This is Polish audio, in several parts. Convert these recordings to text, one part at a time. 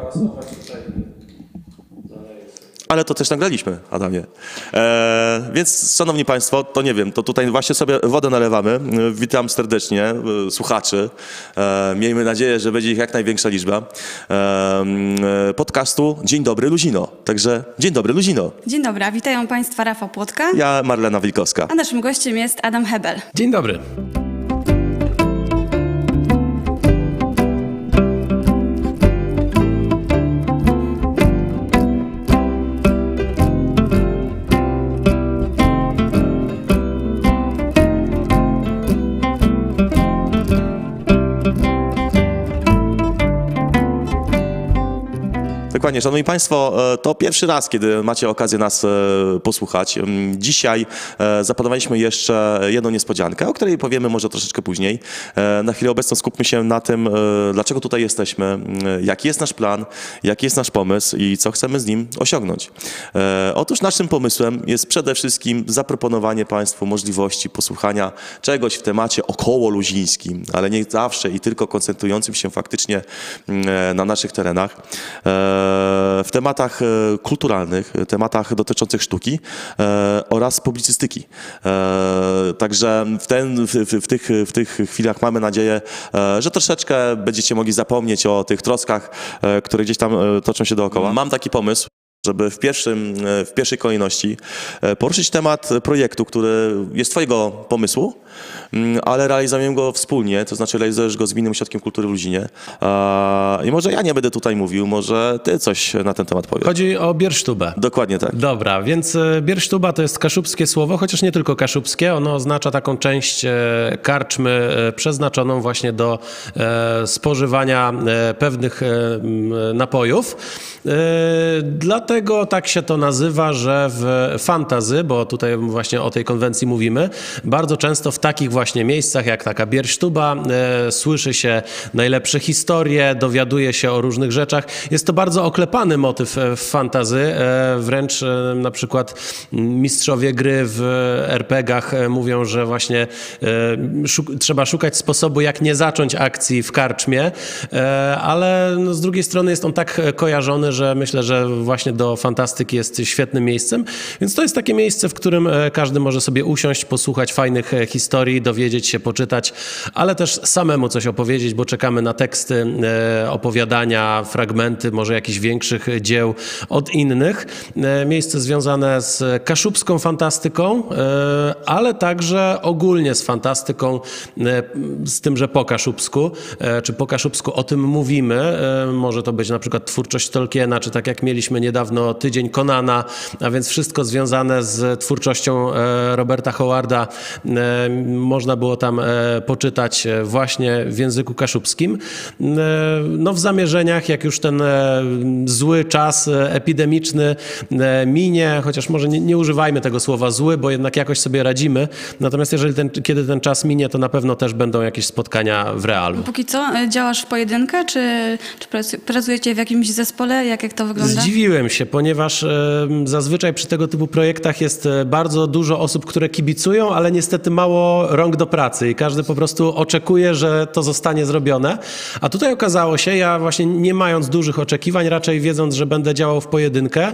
hałasować tutaj. Ale to też nagraliśmy, Adamie. E, więc, szanowni państwo, to nie wiem, to tutaj właśnie sobie wodę nalewamy. Witam serdecznie e, słuchaczy. E, miejmy nadzieję, że będzie ich jak największa liczba. E, e, podcastu Dzień Dobry Luzino. Także dzień dobry Luzino. Dzień dobry, witają Państwa Rafał Płotka, Ja Marlena Wilkowska. a naszym gościem jest Adam Hebel. Dzień dobry. Dokładnie, Szanowni Państwo, e, to pierwszy raz, kiedy macie okazję nas e, posłuchać. Mm, Dzisiaj e, zaplanowaliśmy jeszcze jedną niespodziankę, o której powiemy może troszeczkę później. Na chwilę obecną skupmy się na tym, dlaczego tutaj jesteśmy, mm, jaki jest nasz plan, jaki jest nasz pomysł i co chcemy z nim osiągnąć. Otóż naszym pomysłem jest przede wszystkim zaproponowanie Państwu możliwości posłuchania czegoś w temacie około luzińskim, ale nie zawsze i tylko koncentrującym się faktycznie mm, na naszych terenach, w tematach e, kulturalnych, e, tematach dotyczących sztuki e, oraz publicystyki. E, Także w, ten, w, w, tych, w tych chwilach mamy nadzieję, e, że troszeczkę będziecie mogli zapomnieć o tych troskach, e, które gdzieś tam e, toczą się dookoła. Mam taki pomysł żeby w, pierwszym, e, w pierwszej kolejności e, poruszyć temat projektu, który jest Twojego pomysłu, mm, ale realizujemy go wspólnie, to znaczy realizujesz go z Gminnym Ośrodkiem Kultury w Luzinie. I może ja nie będę tutaj mówił, może Ty coś na ten temat powiesz. Chodzi o biersztubę. Dokładnie tak. Dobra, więc e, biersztuba to jest kaszubskie słowo, chociaż nie tylko kaszubskie. Ono oznacza taką część karczmy przeznaczoną właśnie do spożywania pewnych napojów. E, Dlatego tak się to nazywa, że w fantazy, bo tutaj właśnie o tej konwencji mówimy, bardzo często w takich właśnie miejscach jak taka biersztuba e, słyszy się najlepsze historie, dowiaduje się o różnych rzeczach. Jest to bardzo oklepany motyw e, w fantazy, e, wręcz e, na przykład mistrzowie gry w RPG-ach e, mówią, że właśnie e, szuk- trzeba szukać sposobu, jak nie zacząć akcji w karczmie, ale no, z drugiej strony jest on tak kojarzony, że myślę, że właśnie do fantastyki jest świetnym miejscem, więc to jest takie miejsce, w którym e, każdy może sobie usiąść, posłuchać fajnych e, historii, dowiedzieć się, poczytać, ale też samemu coś opowiedzieć, bo czekamy na teksty, e, opowiadania, fragmenty, może jakichś większych dzieł od innych. Miejsce związane z kaszubską fantastyką, ale także ogólnie z fantastyką, z tym, że po kaszubsku, czy po kaszubsku o tym mówimy. Może to być na przykład twórczość Tolkiena, czy tak jak mieliśmy niedawno tydzień Konana, a więc wszystko związane z twórczością e, Roberta Howarda. E, Można było tam e, poczytać właśnie w języku kaszubskim. No w zamierzeniach, jak już ten zły czas epidemiczny minie, chociaż może nie, nie używajmy tego słowa zły, bo jednak jakoś sobie radzimy. Natomiast jeżeli ten, kiedy ten czas minie, to na pewno też będą jakieś spotkania w realu. Póki co działasz w pojedynkę, czy, czy pracu- pracujecie w jakimś zespole? Jak, jak to wygląda? Zdziwiłem się, ponieważ e, zazwyczaj przy tego typu projektach jest e, bardzo dużo osób, które kibicują, ale niestety mało rąk do pracy i każdy po prostu oczekuje, że to zostanie zrobione. A tutaj okazało się, ja właśnie nie mając dużych oczekiwań, raczej wiedząc, że będę działał w pojedynkę,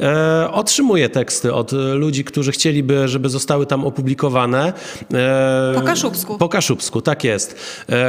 e, otrzymuję teksty od e, ludzi, którzy chcieliby, żeby zostały tam opublikowane. Po kaszubsku. po kaszubsku, tak jest.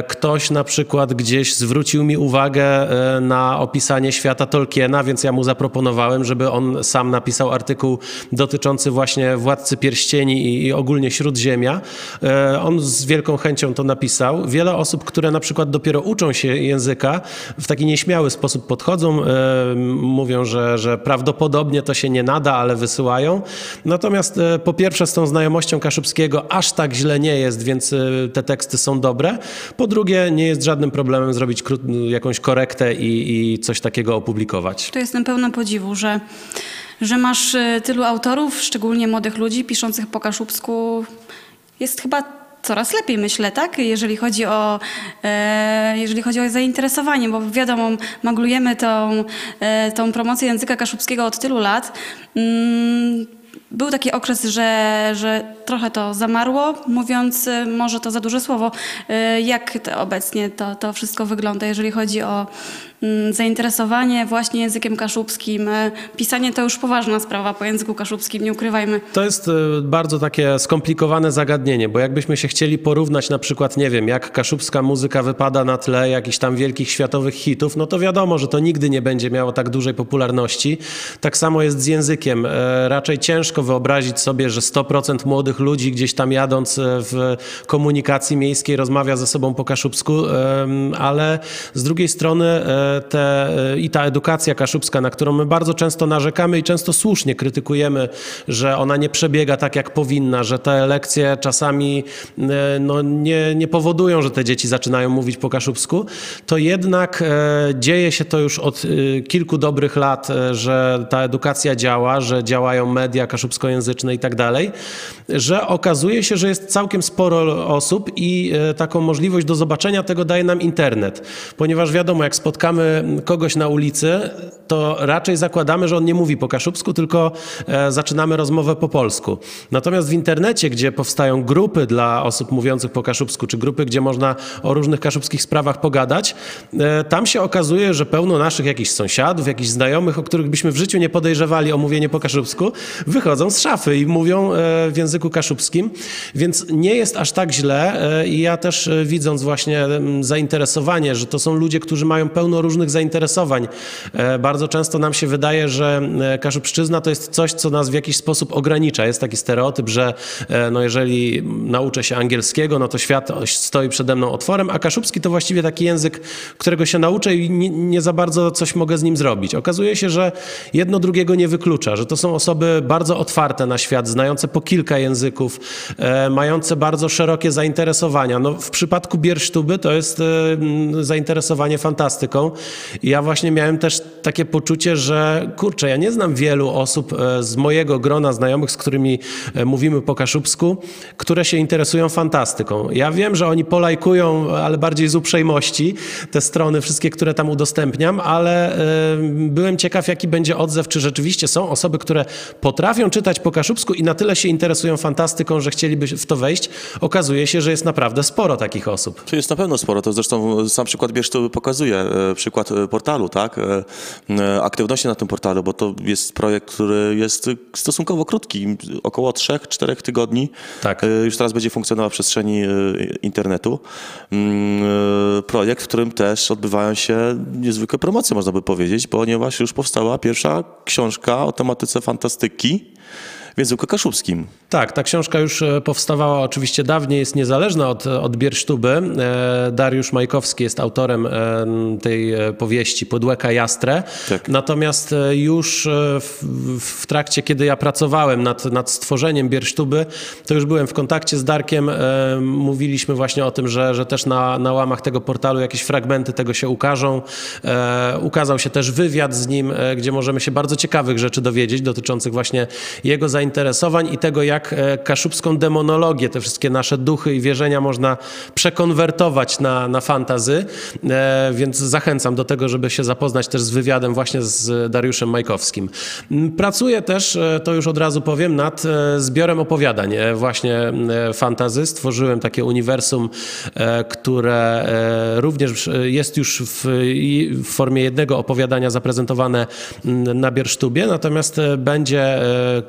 Ktoś na przykład gdzieś zwrócił mi uwagę na opisanie świata Tolkiena, więc ja mu zaproponowałem, żeby on sam napisał artykuł dotyczący właśnie Władcy Pierścieni i, i ogólnie Śródziemia. E, On z wielką chęcią to napisał. Wiele osób, które na przykład dopiero uczą się języka, w taki nieśmiały sposób podchodzą, e, mówią, że, że prawdopodobnie to się nie nada, ale wysyłają. Natomiast e, po pierwsze z tą znajomością kaszubskiego aż tak źle nie jest, więc te teksty są dobre. Po drugie nie jest żadnym problemem zrobić jakąś korektę i, i coś takiego opublikować. To jestem pełna podziwu, że, że masz e, tylu autorów, szczególnie młodych ludzi piszących po kaszubsku. Jest chyba coraz lepiej, myślę, tak? Jeżeli chodzi o, e, jeżeli chodzi o zainteresowanie, bo wiadomo, maglujemy tą, e, tą promocję języka kaszubskiego od tylu lat. Mm, był taki okres, że, że trochę to zamarło, mówiąc y, może to za duże słowo. Y, Jak to obecnie to, to wszystko wygląda, jeżeli chodzi o zainteresowanie właśnie językiem kaszubskim? Y, Pisanie to już poważna sprawa po języku kaszubskim, nie ukrywajmy. To jest e, bardzo takie skomplikowane zagadnienie, bo jakbyśmy się chcieli porównać na przykład, nie wiem, jak kaszubska muzyka wypada na tle jakichś tam wielkich światowych hitów, no to wiadomo, że to nigdy nie będzie miało tak dużej popularności. Tak samo jest z językiem. E, Raczej ciężko wyobrazić sobie, że 100% młodych ludzi gdzieś tam jadąc e, w komunikacji miejskiej rozmawia ze sobą po kaszubsku, ale z drugiej strony e, te, e, i ta edukacja kaszubska, na którą my bardzo często narzekamy i często słusznie krytykujemy, że ona nie przebiega tak, jak powinna, że te lekcje czasami e, no, nie, nie powodują, że te dzieci zaczynają mówić po kaszubsku, to jednak e, dzieje się to już od kilku dobrych lat, że ta edukacja działa, że działają media kaszubskojęzyczne i tak dalej, że okazuje się, że jest całkiem sporo osób i taką możliwość do zobaczenia tego daje nam internet. Ponieważ wiadomo, jak spotkamy kogoś na ulicy, to raczej zakładamy, że on nie mówi po kaszubsku, tylko e, zaczynamy rozmowę po polsku. Natomiast w internecie, gdzie powstają grupy dla osób mówiących po kaszubsku, czy grupy, gdzie można o różnych kaszubskich sprawach pogadać, e, tam się okazuje, że pełno naszych jakichś sąsiadów, jakichś znajomych, o których byśmy w życiu nie podejrzewali o mówienie po kaszubsku, wychodzą z szafy i mówią e, w języku kaszubskim, więc nie jest aż tak źle i ja też widząc właśnie zainteresowanie, że to są ludzie, którzy mają pełno różnych zainteresowań. E, Bardzo często nam się wydaje, że e, kaszubszczyzna to jest coś, co nas w jakiś sposób ogranicza. Jest taki stereotyp, że e, no jeżeli nauczę się angielskiego, no to świat stoi przede mną otworem, a kaszubski to właściwie taki język, którego się nauczę i nie, nie za bardzo coś mogę z nim zrobić. Okazuje się, że jedno drugiego nie wyklucza, że to są osoby bardzo otwarte na świat, znające po kilka języków, mające bardzo szerokie zainteresowania. No, w przypadku Biersztuby to jest zainteresowanie fantastyką. Ja właśnie miałem też takie poczucie, że kurczę, ja nie znam wielu osób e, z mojego grona znajomych, z którymi e, mówimy po kaszubsku, które się interesują fantastyką. Ja wiem, że oni polajkują, ale bardziej z uprzejmości te strony wszystkie, które tam udostępniam, ale e, byłem ciekaw, jaki będzie odzew, czy rzeczywiście są osoby, które potrafią czytać po kaszubsku i na tyle się interesują fantastyką, że chcieliby w to wejść. Okazuje się, że jest naprawdę sporo takich osób. To jest na pewno sporo, to zresztą sam przykład Bierz to pokazuje, e, przykład e, portalu, tak, e, e, aktywności na tym portalu, bo to jest projekt, który jest stosunkowo krótki, około 3-4 tygodni. Tak. Już teraz będzie funkcjonował w przestrzeni internetu. Mm, Projekt, w którym też odbywają się niezwykłe promocje, można by powiedzieć, ponieważ już powstała pierwsza książka o tematyce fantastyki w języku kaszubskim. Tak, ta książka już e, powstawała oczywiście dawniej, jest niezależna od, od Biersztuby. E, Dariusz Majkowski jest autorem e, tej powieści Podłeka Jastre. Tak. Natomiast już w, w trakcie, kiedy ja pracowałem nad, nad stworzeniem Biersztuby, to już byłem w kontakcie z Darkiem. Mówiliśmy właśnie o tym, że, że też na, na łamach tego portalu jakieś fragmenty tego się ukażą. Ukazał się też wywiad z nim, gdzie możemy się bardzo ciekawych rzeczy dowiedzieć dotyczących właśnie jego zainteresowań i tego, jak e, kaszubską demonologię, te wszystkie nasze duchy i wierzenia można przekonwertować na, na fantazy. E, Więc zachęcam do tego, żeby się zapoznać też z wywiadem właśnie z Dariuszem Majkowskim. Pracuję też, e, to już od razu powiem, nad zbiorem opowiadań właśnie fantazy. Stworzyłem takie uniwersum, które również jest już w, w formie jednego opowiadania zaprezentowane na Biersztubie, natomiast będzie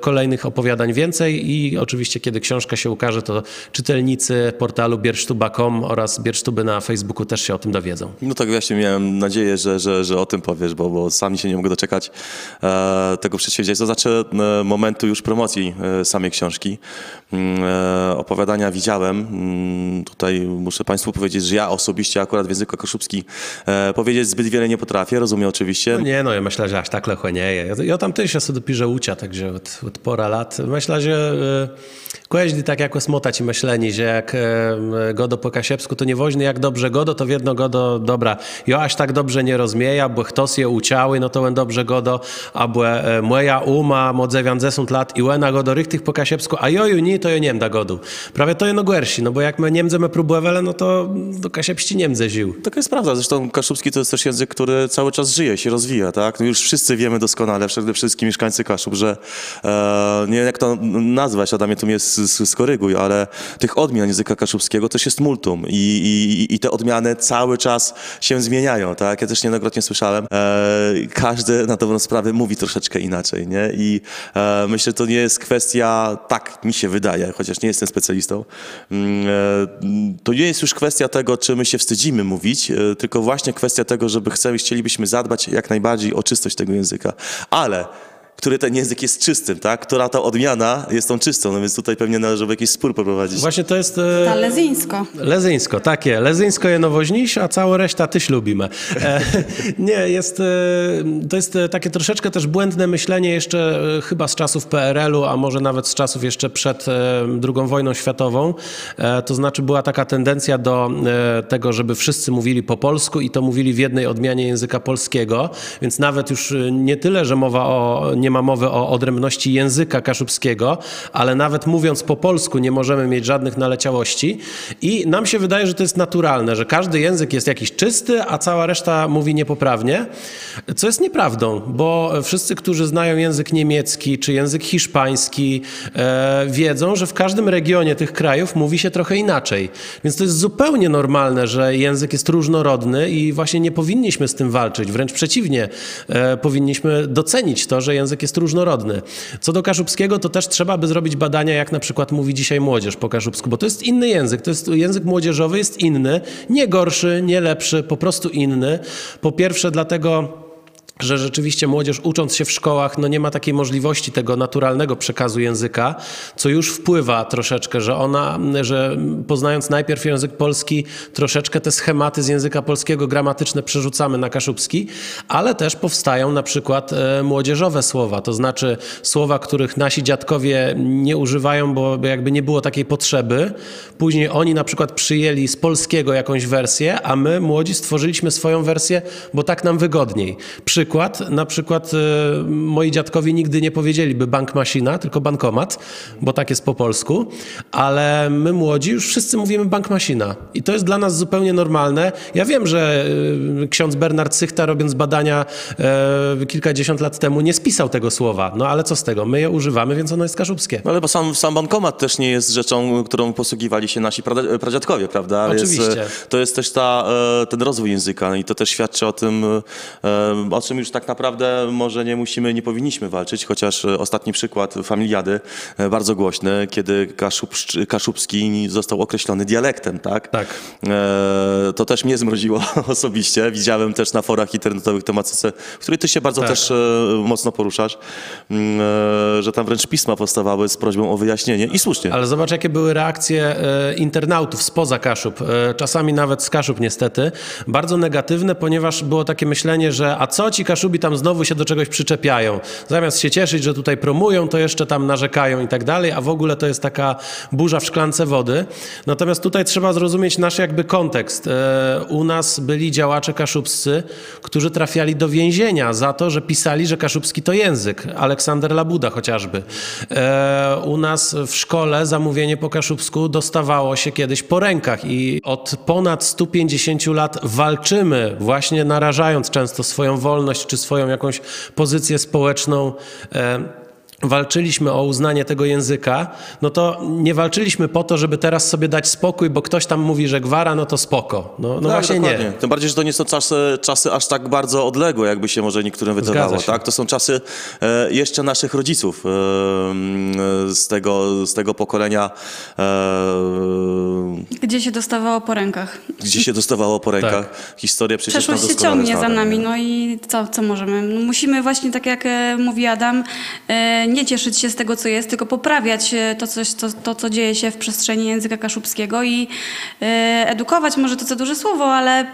kolejnych opowiadań więcej i oczywiście, kiedy książka się ukaże, to czytelnicy portalu biersztuba.com oraz Biersztuby na Facebooku też się o tym dowiedzą. No tak właśnie miałem nadzieję, że, że, że o tym powiesz, bo, bo sami się nie mogę doczekać e, tego przedsięwzięcia. To znaczy e, momentu już promocji e, samej książki. Mm, E, opowiadania widziałem. Mm, tutaj muszę Państwu powiedzieć, że ja osobiście akurat w języku kaszubskim e, powiedzieć zbyt wiele nie potrafię. Rozumiem oczywiście. No nie, no ja myślę, że aż tak lecho nie je. Ja, tam też ja sobie dopiszę ucia, takže od, od pora lat. Myślę, że Kojeździ tak jako smotać myśleni, że jak godo po kasiepsku, to nie woźny jak dobrze godo, to wiedno godo dobra. Jo aż tak dobrze nie rozmieja, bo ktos je uciały, no to łem dobrze godo, a bo e, moja uma, modzewian zesąd lat i łena godo rychtych po kasiepsku, a joju umí, to je Niem da godu. Prawie to jedno gorsi, no bo jak my Niemcy próbowali, no to do Kasia pści Niemcy ził. Taka jest prawda. Zresztą kaszubski to jest też język, który cały czas żyje, się rozwija, tak? No już wszyscy wiemy doskonale, przede wszystkim mieszkańcy Kaszub, że e, nie wiem jak to nazwać, Adamie tu s- skoryguj, ale tych odmian języka kaszubskiego też jest multum i, i, i te odmiany cały czas się zmieniają, tak? Ja też niejednokrotnie słyszałem, e, każdy na dobrą sprawę mówi troszeczkę inaczej, nie? I e, myślę, to nie jest kwestia, tak mi się wydaje, chociaż nie jestem specjalistą, mm, e, to nie jest już kwestia tego, czy my się wstydzimy mówić, e, tylko właśnie kwestia tego, żeby chcemy, chcielibyśmy zadbać jak najbardziej o czystość tego języka. Ale który ten język jest czystym, tak? Która ta odmiana jest tą czystą, no więc tutaj pewnie należałoby jakiś spór poprowadzić. Właśnie to jest... e, Ta lezyńsko. Lezyńsko, takie. Lezyńsko je nowoźniś, a całą reszta tyś lubimy. E, nie, jest, e, to jest e, takie troszeczkę też błędne myślenie jeszcze e, chyba z czasów PRL-u, a może nawet z czasów jeszcze przed e, II wojną światową. E, to znaczy była taka tendencja do e, tego, żeby wszyscy mówili po polsku i to mówili w jednej odmianie języka polskiego, więc nawet już e, nie tyle, że mowa o, nie ma mowy o odrębności języka kaszubskiego, ale nawet mówiąc po polsku nie możemy mieć żadnych naleciałości i nam się wydaje, że to jest naturalne, że każdy język jest jakiś czysty, a cała reszta mówi niepoprawnie, co jest nieprawdą, bo wszyscy, którzy znają język niemiecki czy język hiszpański, e, wiedzą, że w każdym regionie tych krajów mówi się trochę inaczej. Więc to jest zupełnie normalne, że język jest różnorodny i właśnie nie powinniśmy z tym walczyć. Wręcz przeciwnie, e, powinniśmy docenić to, że język jest różnorodny. Co do kaszubskiego, to też trzeba by zrobić badania, jak na przykład mówi dzisiaj młodzież po kaszubsku, bo to jest inny język. To jest język młodzieżowy jest inny, nie gorszy, nie lepszy, po prostu inny. Po pierwsze, dlatego że rzeczywiście młodzież ucząc się w szkołach, no nie ma takiej możliwości tego naturalnego przekazu języka, co już wpływa troszeczkę, że ona, że poznając najpierw język polski, troszeczkę te schematy z języka polskiego gramatyczne przerzucamy na kaszubski, ale też powstają na przykład e, młodzieżowe słowa, to znaczy słowa, których nasi dziadkowie nie używają, bo jakby nie było takiej potrzeby. Później oni na przykład przyjęli z polskiego jakąś wersję, a my młodzi stworzyliśmy swoją wersję, bo tak nam wygodniej. Przykład, na przykład e, moi dziadkowie nigdy nie powiedzieliby bank maszyna, tylko bankomat, bo tak jest po polsku, ale my młodzi już wszyscy mówimy bank maszyna i to jest dla nas zupełnie normalne. Ja wiem, że e, ksiądz Bernard Sychta robiąc badania e, kilkadziesiąt lat temu nie spisał tego słowa, no ale co z tego, my je używamy, więc ono jest kaszubskie. No ale bo sam, sam bankomat też nie jest rzeczą, którą posługiwali się nasi pradziadkowie, prawda? Oczywiście. Jest, to jest też ta, ten rozwój języka i to też świadczy o tym, o czym już tak naprawdę może nie musimy, nie powinniśmy walczyć, chociaż e, ostatni przykład familiady, e, bardzo głośny, kiedy kaszub, kaszubski został określony dialektem, tak? Tak. E, to też mnie zmroziło osobiście. Widziałem też na forach internetowych tematyce, w której ty się bardzo Tak. też e, mocno poruszasz, mm, e, że tam wręcz pisma powstawały z prośbą o wyjaśnienie i słusznie. Ale zobacz, jakie były reakcje e, internautów spoza Kaszub, czasami nawet z Kaszub niestety, bardzo negatywne, ponieważ było takie myślenie, że a co ci Kaszubi tam znowu się do czegoś przyczepiają. Zamiast się cieszyć, że tutaj promują, to jeszcze tam narzekają i tak dalej, a w ogóle to jest taka burza w szklance wody. Natomiast tutaj trzeba zrozumieć nasz jakby kontekst. E, U nas byli działacze kaszubscy, którzy trafiali do więzienia za to, że pisali, że kaszubski to język. Aleksander Labuda chociażby. E, U nas w szkole zamówienie po kaszubsku dostawało się kiedyś po rękach i od ponad 150 lat walczymy, właśnie narażając często swoją wolność czy swoją jakąś pozycję społeczną. Walczyliśmy o uznanie tego języka, no to nie walczyliśmy po to, żeby teraz sobie dać spokój, bo ktoś tam mówi, że gwara, no to spoko. No, no Tak, właśnie dokładnie. nie. Tym bardziej, że to nie są czasy, czasy aż tak bardzo odległe, jakby się może niektórym wydawało. Tak? To są czasy e, jeszcze naszych rodziców e, z, tego, z tego pokolenia, e, Gdzie się dostawało po rękach. gdzie się dostawało po rękach. Historia przecież Przeszłość się ciągnie za nami, nie? no i co, co możemy? No musimy właśnie, tak jak e, mówi Adam, e, nie cieszyć się z tego, co jest, tylko poprawiać e, to, coś, to, to co dzieje się w przestrzeni języka kaszubskiego i e, edukować, może to za duże słowo, ale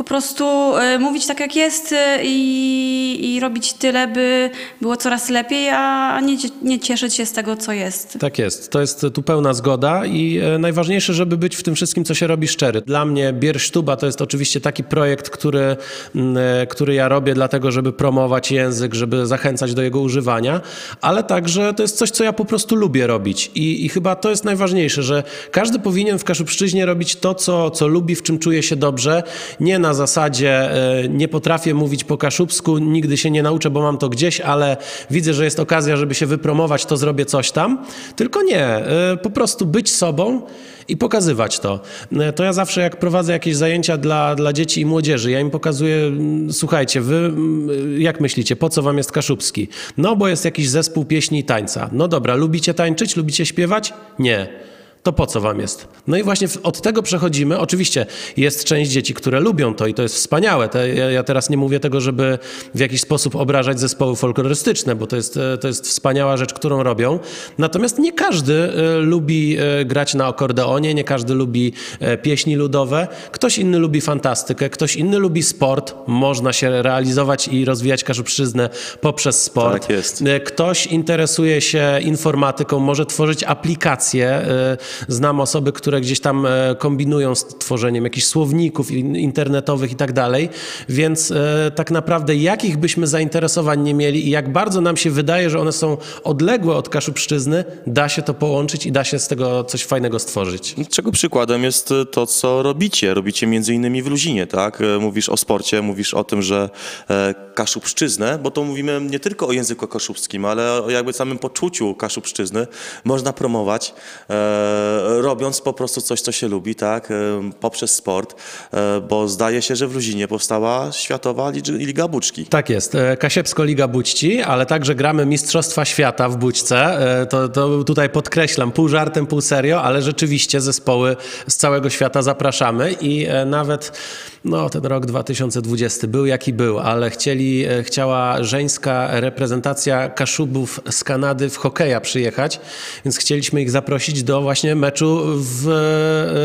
po prostu e, mówić tak jak jest e, i, i robić tyle, by było coraz lepiej, a nie, nie cieszyć się z tego, co jest. Tak jest, to jest tu pełna zgoda i e, najważniejsze, żeby być w tym wszystkim, co się robi szczery. Dla mnie Biersztuba to jest oczywiście taki projekt, który, który ja robię dlatego, żeby promować język, żeby zachęcać do jego używania, ale także to jest coś, co ja po prostu lubię robić i, i chyba to jest najważniejsze, że każdy powinien w Kaszubszczyźnie robić to, co, co lubi, w czym czuje się dobrze, nie na zasadzie e, nie potrafię mówić po kaszubsku, nigdy się nie nauczę, bo mam to gdzieś, ale widzę, że jest okazja, żeby się wypromować, to zrobię coś tam. Tylko nie, e, po prostu być sobą i pokazywać to. E, To ja zawsze jak prowadzę jakieś zajęcia dla, dla dzieci i młodzieży, ja im pokazuję, mm, słuchajcie, wy mm, jak myślicie, po co wam jest kaszubski? No bo jest jakiś zespół pieśni i tańca. No dobra, lubicie tańczyć, lubicie śpiewać? Nie to po co wam jest? No i właśnie od tego przechodzimy. Oczywiście jest część dzieci, które lubią to i to jest wspaniałe. Ja, teraz nie mówię tego, żeby w jakiś sposób obrażać zespoły folklorystyczne, bo to jest, e, to jest wspaniała rzecz, którą robią. Natomiast nie każdy e, lubi e, grać na akordeonie, nie każdy lubi pieśni ludowe. Ktoś inny lubi fantastykę, ktoś inny lubi sport. Można się realizować i rozwijać kaszubszczyznę poprzez sport. Tak jest. Ktoś interesuje się informatyką, może tworzyć aplikacje. Znam osoby, które gdzieś tam e, kombinują z tworzeniem jakichś słowników in- internetowych i tak dalej. Więc e, tak naprawdę jakich byśmy zainteresowań nie mieli i jak bardzo nam się wydaje, że one są odległe od Kaszubszczyzny, da się to połączyć i da się z tego coś fajnego stworzyć. Czego przykładem jest e, to, co robicie. Robicie między innymi w Luzinie, tak? Mówisz o sporcie, mówisz o tym, że kaszubszczyznę, bo to mówimy nie tylko o języku kaszubskim, ale o jakby samym poczuciu kaszubszczyzny można promować, robiąc po prostu coś, co się lubi, tak? E, poprzez sport, e, bo zdaje się, że w Luzinie powstała Światowa Lig- Liga Buczki. Tak jest. E, Kasiepsko Liga Bućci, ale także gramy Mistrzostwa Świata w Bućce. E, To, to tutaj podkreślam, pół żartem, pół serio, ale rzeczywiście zespoły z całego świata zapraszamy i e, nawet no, ten rok 2020 był jaki był, ale chcieli, e, chciała żeńska reprezentacja Kaszubów z Kanady w hokeja przyjechać, więc chcieliśmy ich zaprosić do właśnie meczu w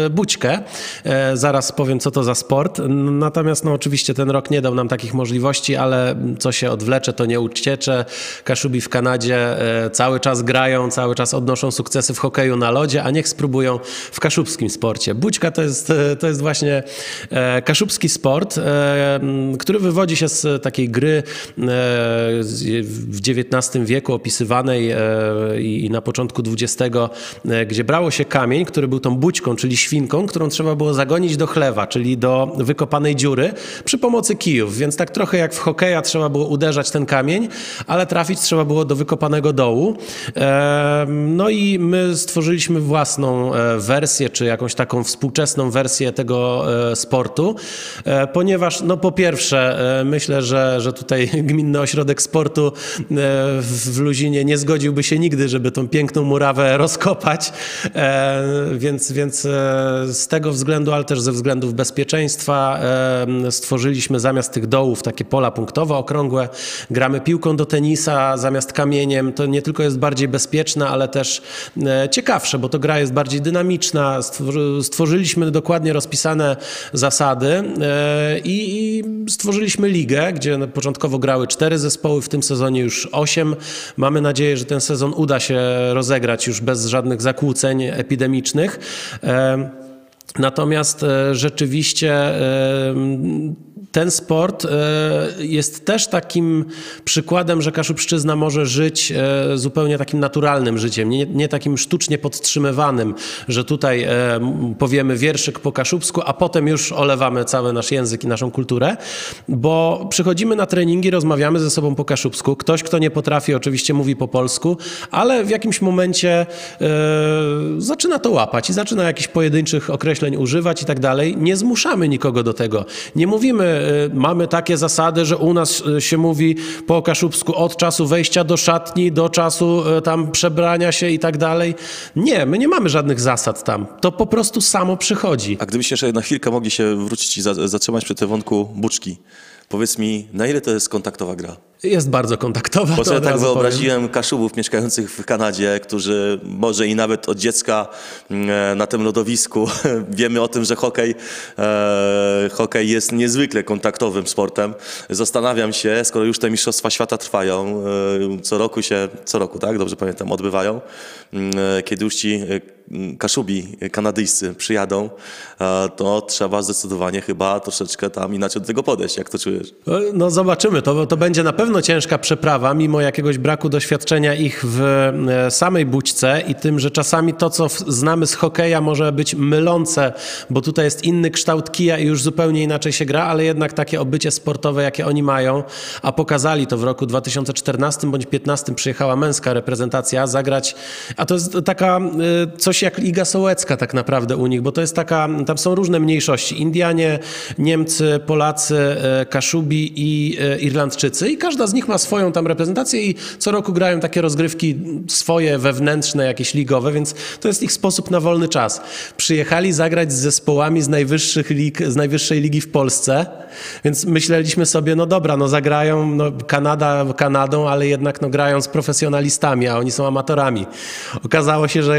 e, Bućkę. E, Zaraz powiem, co to za sport. Natomiast no, oczywiście ten rok nie dał nam takich możliwości, ale co się odwlecze, to nie uciecze. Kaszubi w Kanadzie cały czas grają, cały czas odnoszą sukcesy w hokeju na lodzie, a niech spróbują w kaszubskim sporcie. Bućka to jest, to jest właśnie e, kaszubski sport, e, który wywodzi się z takiej gry e, w XIX wieku opisywanej e, i na początku XX, gdzie brało się kamień, który był tą bućką, czyli świnką, którą trzeba było zagonić do chlewa, czyli do wykopanej dziury przy pomocy kijów. Więc tak trochę jak w hokeja trzeba było uderzać ten kamień, ale trafić trzeba było do wykopanego dołu. No i my stworzyliśmy własną wersję, czy jakąś taką współczesną wersję tego sportu, ponieważ no po pierwsze e, myślę, że, że tutaj Gminny Ośrodek Sportu e, w Luzinie nie zgodziłby się nigdy, żeby tą piękną murawę rozkopać, e, więc, więc e, z tego względu, ale też ze względów bezpieczeństwa e, stworzyliśmy zamiast tych dołów takie pola punktowe, okrągłe. Gramy piłką do tenisa zamiast kamieniem. To nie tylko jest bardziej bezpieczne, ale też e, ciekawsze, bo to gra jest bardziej dynamiczna. Stworzy- Stworzyliśmy dokładnie rozpisane zasady e, i i stworzyliśmy ligę, gdzie początkowo grały cztery zespoły, w tym sezonie już osiem. Mamy nadzieję, że ten sezon uda się rozegrać już bez żadnych zakłóceń epidemicznych. E, Natomiast e, rzeczywiście e, ten sport e, jest też takim przykładem, że Kaszubszczyzna może żyć e, zupełnie takim naturalnym życiem, nie, nie takim sztucznie podtrzymywanym, że tutaj e, powiemy wierszyk po kaszubsku, a potem już olewamy cały nasz język i naszą kulturę, bo przychodzimy na treningi, rozmawiamy ze sobą po kaszubsku. Ktoś, kto nie potrafi, oczywiście mówi po polsku, ale w jakimś momencie zaczyna to łapać i zaczyna jakichś pojedynczych określeń używać i tak dalej. Nie zmuszamy nikogo do tego. Nie mówimy, mamy takie zasady, że u nas e, się mówi po kaszubsku od czasu wejścia do szatni, do czasu e, tam przebrania się i tak dalej. Nie, my nie mamy żadnych zasad tam. To po prostu samo przychodzi. A gdybyście jeszcze na chwilkę mogli się wrócić i za, zatrzymać przy tym wątku Buczki, powiedz mi, na ile to jest kontaktowa gra? Jest bardzo kontaktowa. Bo sobie tak razu powiem. wyobraziłem Kaszubów mieszkających w Kanadzie, którzy może i nawet od dziecka mm, na tym lodowisku wiemy o tym, że hokej, e, hokej jest niezwykle kontaktowym sportem. Zastanawiam się, skoro już te Mistrzostwa Świata trwają, e, co roku się, co roku, tak, dobrze pamiętam, odbywają, mm, e, kiedy już ci e, Kaszubi kanadyjscy przyjadą, e, to trzeba zdecydowanie chyba troszeczkę tam inaczej do tego podejść. Jak to czujesz? No zobaczymy, to, to będzie na pewno ciężka przeprawa, mimo jakiegoś braku doświadczenia ich w e, samej bućce i tym, że czasami to, co znamy z hokeja może być mylące, bo tutaj jest inny kształt kija i już zupełnie inaczej się gra, ale jednak takie obycie sportowe, jakie oni mają, a pokazali to w roku 2014 bądź 2015 przyjechała męska reprezentacja zagrać, a to jest taka e, coś jak Liga Sołecka tak naprawdę u nich, bo to jest taka, tam są różne mniejszości, Indianie, Niemcy, Polacy, e, Kaszubi i Irlandczycy i każda z nich ma swoją tam reprezentację i co roku grają takie rozgrywki swoje wewnętrzne, jakieś ligowe, więc to jest ich sposób na wolny czas. Przyjechali zagrać z zespołami z najwyższych lig, z najwyższej ligi w Polsce, więc myśleliśmy sobie, no dobra, no zagrają, no Kanada Kanadą, ale jednak no grają z profesjonalistami, a oni są amatorami. Okazało się, że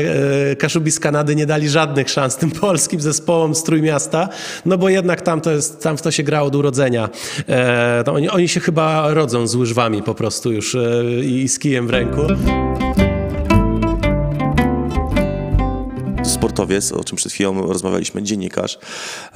e, Kaszubi z Kanady nie dali żadnych szans tym polskim zespołom z Trójmiasta, no bo jednak tam, to jest, tam w to się grało od urodzenia. E, oni, oni się chyba rodzą z łyżwami po prostu już e, i z kijem w ręku. Sportowiec, o czym przed chwilą rozmawialiśmy, dziennikarz,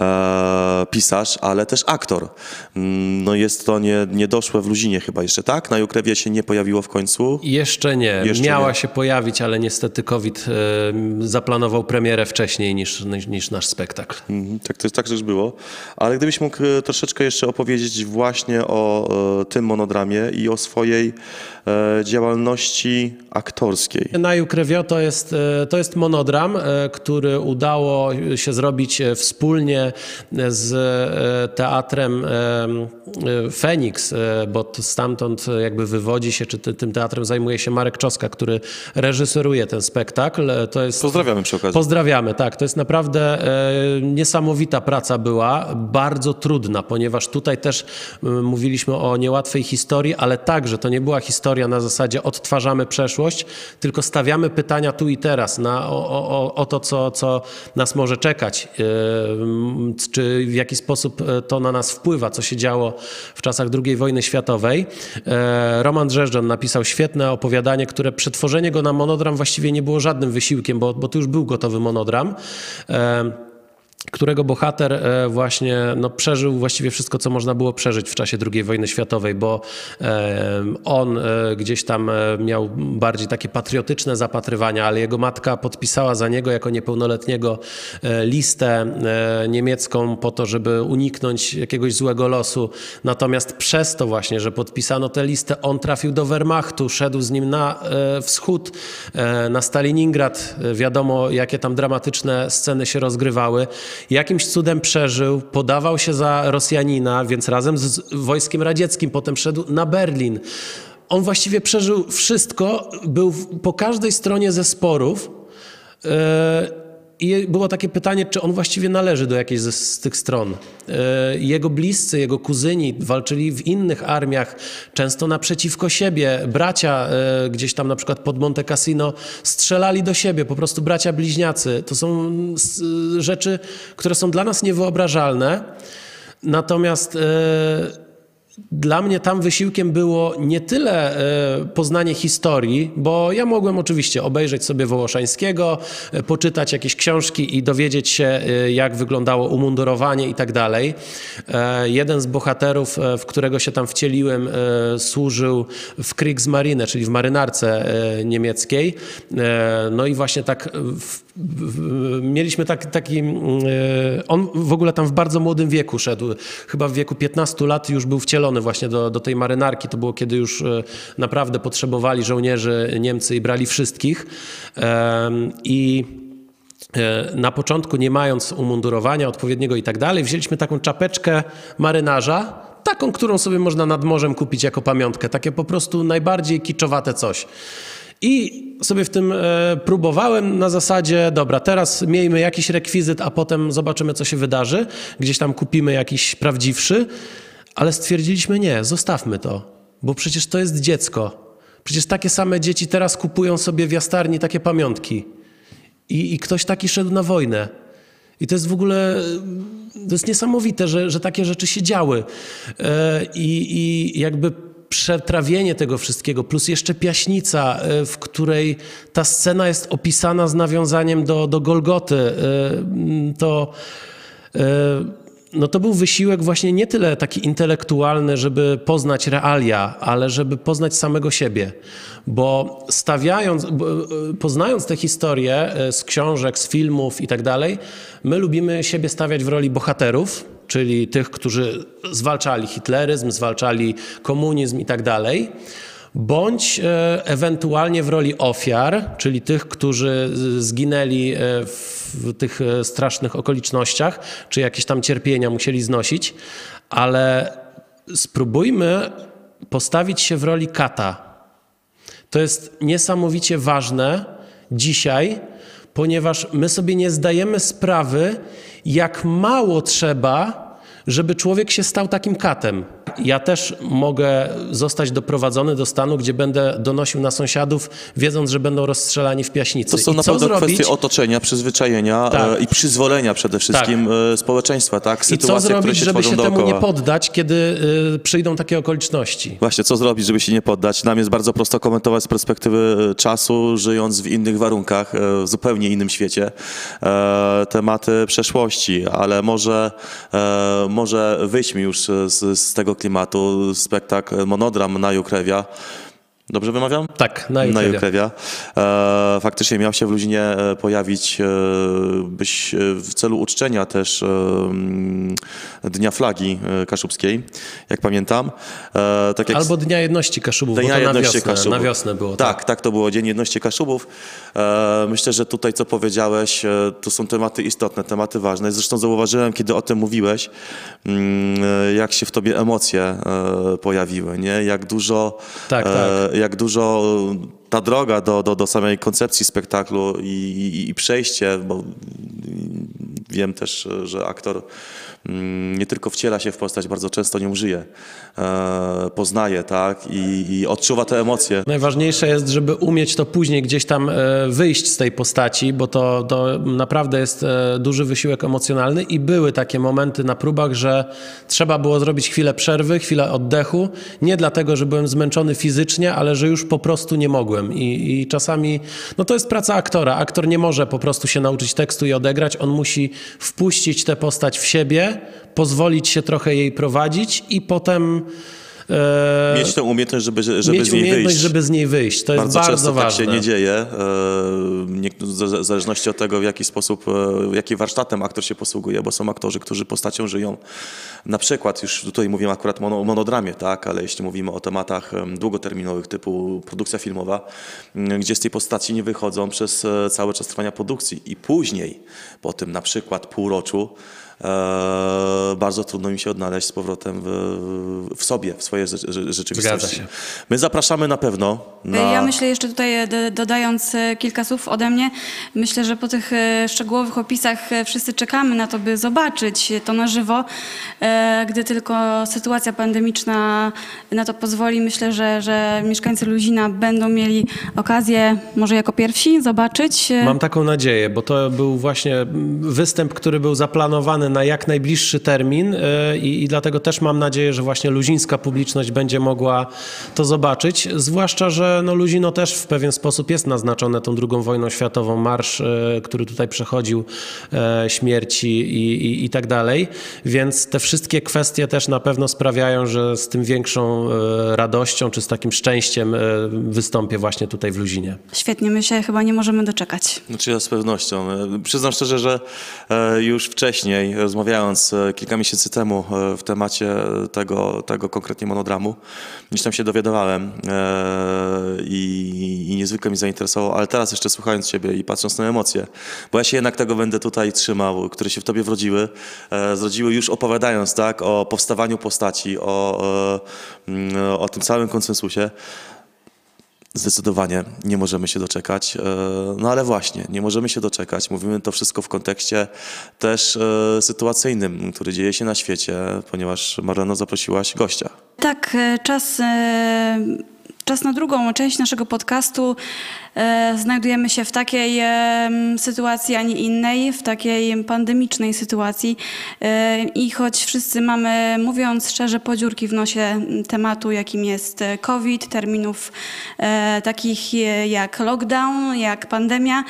e, pisarz, ale też aktor. Mm, No jest to nie, niedoszłe w Luzinie chyba jeszcze, tak? Na Jukrewie się nie pojawiło w końcu. Jeszcze nie. Jeszcze Miała nie. się pojawić, ale niestety COVID e, zaplanował premierę wcześniej niż, niż, niż nasz spektakl. Mhm, Tak, to, tak też było. Ale gdybyś mógł e, troszeczkę jeszcze opowiedzieć właśnie o e, tym monodramie i o swojej e, działalności aktorskiej. Na Jukrewio to jest, e, to jest monodram, który udało się zrobić e, wspólnie z e, teatrem e, e, Feniks, bo to stamtąd jakby wywodzi się, czy ty- tym teatrem zajmuje się Marek Czoska, który reżyseruje ten spektakl. To jest Pozdrawiamy przy okazji. Pozdrawiamy, tak. To jest naprawdę niesamowita praca była, bardzo trudna, ponieważ tutaj też mówiliśmy o niełatwej historii, ale także to nie była historia na zasadzie odtwarzamy przeszłość, tylko stawiamy pytania tu i teraz na, o, o, o- o co, co nas może czekać, e, czy w jaki sposób e, to na nas wpływa, co się działo w czasach II wojny światowej. E, Roman Drzeżdżan napisał świetne opowiadanie, które przetworzenie go na monodram właściwie nie było żadnym wysiłkiem, bo, bo to już był gotowy monodram. Którego bohater e, właśnie no, przeżył właściwie wszystko, co można było przeżyć w czasie II wojny światowej, bo e, on e, gdzieś tam miał bardziej takie patriotyczne zapatrywania, ale jego matka podpisała za niego jako niepełnoletniego listę niemiecką po to, żeby uniknąć jakiegoś złego losu. Natomiast przez to właśnie, że podpisano tę listę, on trafił do Wehrmachtu, szedł z nim na wschód, na Staliningrat. E, Wiadomo, jakie tam dramatyczne sceny się rozgrywały. Jakimś cudem przeżył, podawał się za Rosjanina, więc razem z wojskiem radzieckim potem szedł na Berlin. On właściwie przeżył wszystko, był po każdej stronie ze sporów. E, I było takie pytanie, czy on właściwie należy do jakiejś z, z tych stron. E, Jego bliscy, jego kuzyni walczyli w innych armiach, często naprzeciwko siebie. Bracia e, gdzieś tam na przykład pod Monte Cassino strzelali do siebie, po prostu bracia bliźniacy. To są rzeczy, które są dla nas niewyobrażalne. Natomiast e, dla mnie tam wysiłkiem było nie tyle e, poznanie historii, bo ja mogłem oczywiście obejrzeć sobie Wołoszańskiego, e, poczytać jakieś książki i dowiedzieć się, e, jak wyglądało umundurowanie i tak dalej. Jeden z bohaterów, w którego się tam wcieliłem, służył w Kriegsmarine, czyli w marynarce niemieckiej. No i właśnie tak mieliśmy tak, taki. mm, e, On w ogóle tam w bardzo młodym wieku szedł. Chyba w wieku 15 lat już był wcielony właśnie do, do tej marynarki. To było kiedy już e, naprawdę potrzebowali żołnierzy Niemcy i brali wszystkich. I. E, Na początku, nie mając umundurowania odpowiedniego i tak dalej, wzięliśmy taką czapeczkę marynarza, taką, którą sobie można nad morzem kupić jako pamiątkę. Takie po prostu najbardziej kiczowate coś. I sobie w tym e, próbowałem na zasadzie, dobra, teraz miejmy jakiś rekwizyt, a potem zobaczymy, co się wydarzy. Gdzieś tam kupimy jakiś prawdziwszy, ale stwierdziliśmy, nie, zostawmy to. bo przecież to jest dziecko. Przecież takie same dzieci teraz kupują sobie w jastarni takie pamiątki. I, i ktoś taki szedł na wojnę. I to jest w ogóle, to jest niesamowite, że, że takie rzeczy się działy. E, I jakby przetrawienie tego wszystkiego, plus jeszcze Piaśnica, e, w której ta scena jest opisana z nawiązaniem do, do Golgoty, e, to e, no to był wysiłek właśnie nie tyle taki intelektualny, żeby poznać realia, ale żeby poznać samego siebie. Bo stawiając, poznając te historie z książek, z filmów i tak dalej, my lubimy siebie stawiać w roli bohaterów, czyli tych, którzy zwalczali hitleryzm, zwalczali komunizm i tak dalej bądź e, ewentualnie w roli ofiar, czyli tych, którzy zginęli e, w tych e, strasznych okolicznościach, czy jakieś tam cierpienia musieli znosić, ale spróbujmy postawić się w roli kata. To jest niesamowicie ważne dzisiaj, ponieważ my sobie nie zdajemy sprawy, jak mało trzeba, żeby człowiek się stał takim katem. Ja też mogę zostać doprowadzony do stanu, gdzie będę donosił na sąsiadów, wiedząc, że będą rozstrzelani w piaśnicy. To są I na co pewno zrobić? kwestie otoczenia, przyzwyczajenia Tak. e, i przyzwolenia przede wszystkim e, społeczeństwa, tak? I co które zrobić, się żeby się temu dookoła. nie poddać, kiedy y, przyjdą takie okoliczności? Właśnie, co zrobić, żeby się nie poddać? Nam jest bardzo prosto komentować z perspektywy czasu, żyjąc w innych warunkach, w zupełnie innym świecie, e, tematy przeszłości, ale może, e, może wyjdźmy już z, z tego klimatu. Spektakl Monodram na Jukrewia. Dobrze wymawiam? Tak, na Na Jukrewia. Jukrewia. E, faktycznie miał się w Luzinie e, pojawić e, byś, e, w celu uczczenia też e, mm, Dnia Flagi e, Kaszubskiej, jak pamiętam. Tak jak Albo Dnia Jedności Kaszubów, Dnia to na Jedności wiosnę, Kaszubów. na wiosnę było. Tak, tak, to było Dzień Jedności Kaszubów. Myślę, że tutaj, co powiedziałeś, to są tematy istotne, tematy ważne. Zresztą zauważyłem, kiedy o tym mówiłeś, mm, jak się w tobie emocje pojawiły, nie? Jak dużo, Tak, e, jak dużo ta droga do, do, do samej koncepcji spektaklu i, i, i przejście, bo wiem też, że aktor nie tylko wciela się w postać, bardzo często nią żyje, e, poznaje, tak, i, i odczuwa te emocje. Najważniejsze jest, żeby umieć to później gdzieś tam e, wyjść z tej postaci, bo to, to naprawdę jest e, duży wysiłek emocjonalny i były takie momenty na próbach, że trzeba było zrobić chwilę przerwy, chwilę oddechu. Nie dlatego, że byłem zmęczony fizycznie, ale że już po prostu nie mogłem. I, i czasami, no to jest praca aktora. Aktor nie może po prostu się nauczyć tekstu i odegrać. On musi wpuścić tę postać w siebie, pozwolić się trochę jej prowadzić i potem... e, Mieć tę umiejętność, żeby, żeby mieć z niej umiejętność, wyjść. żeby z niej wyjść. To jest Bardzo, bardzo, często ważne. tak się nie dzieje. E, W zależności od tego, w jaki sposób, e, jakim warsztatem aktor się posługuje, bo są aktorzy, którzy postacią żyją. Na przykład, już tutaj mówimy akurat o monodramie, tak, ale jeśli mówimy o tematach em, długoterminowych typu produkcja filmowa, gdzie z tej postaci nie wychodzą przez cały czas trwania produkcji i później, po tym na przykład półroczu, bardzo trudno im się odnaleźć z powrotem w, w sobie, w swojej rze- rze- rzeczywistości. Zgadza się. My zapraszamy na pewno na... Ja myślę jeszcze tutaj, e, do- dodając e, kilka słów ode mnie, myślę, że po tych e, szczegółowych opisach e, wszyscy czekamy na to, by zobaczyć to na żywo. E, Gdy tylko sytuacja pandemiczna na to pozwoli, myślę, że, że mieszkańcy Luzina będą mieli okazję może jako pierwsi zobaczyć. e, Mam taką nadzieję, bo to był właśnie występ, który był zaplanowany na jak najbliższy termin e, i, i dlatego też mam nadzieję, że właśnie luzińska publiczność będzie mogła to zobaczyć. Zwłaszcza, że no Luzino też w pewien sposób jest naznaczone tą drugą wojną światową, marsz, e, który tutaj przechodził, e, śmierci i, i, i tak dalej. Więc te wszystkie kwestie też na pewno sprawiają, że z tym większą radością czy z takim szczęściem wystąpię właśnie tutaj w Luzinie. Świetnie, my się chyba nie możemy doczekać. Znaczy ja z pewnością. Przyznam szczerze, że już wcześniej, rozmawiając e, kilka miesięcy temu e, w temacie tego, tego konkretnie monodramu, gdzieś tam się dowiadywałem e, i, i niezwykle mi zainteresował, ale teraz jeszcze słuchając Ciebie i patrząc na emocje, bo ja się jednak tego będę tutaj trzymał, które się w Tobie wrodziły, zrodziły już opowiadając tak, o powstawaniu postaci, o, mm, o tym całym konsensusie. Zdecydowanie nie możemy się doczekać. E, No ale właśnie, nie możemy się doczekać. Mówimy to wszystko w kontekście też e, sytuacyjnym, który dzieje się na świecie, ponieważ Marleno zaprosiłaś gościa. Tak, e, czas, czas na drugą część naszego podcastu. E, Znajdujemy się w takiej sytuacji, a nie innej, w takiej pandemicznej sytuacji. E, I choć wszyscy mamy, mówiąc szczerze, podziurki w nosie tematu, jakim jest e, COVID, terminów takich jak lockdown, jak pandemia,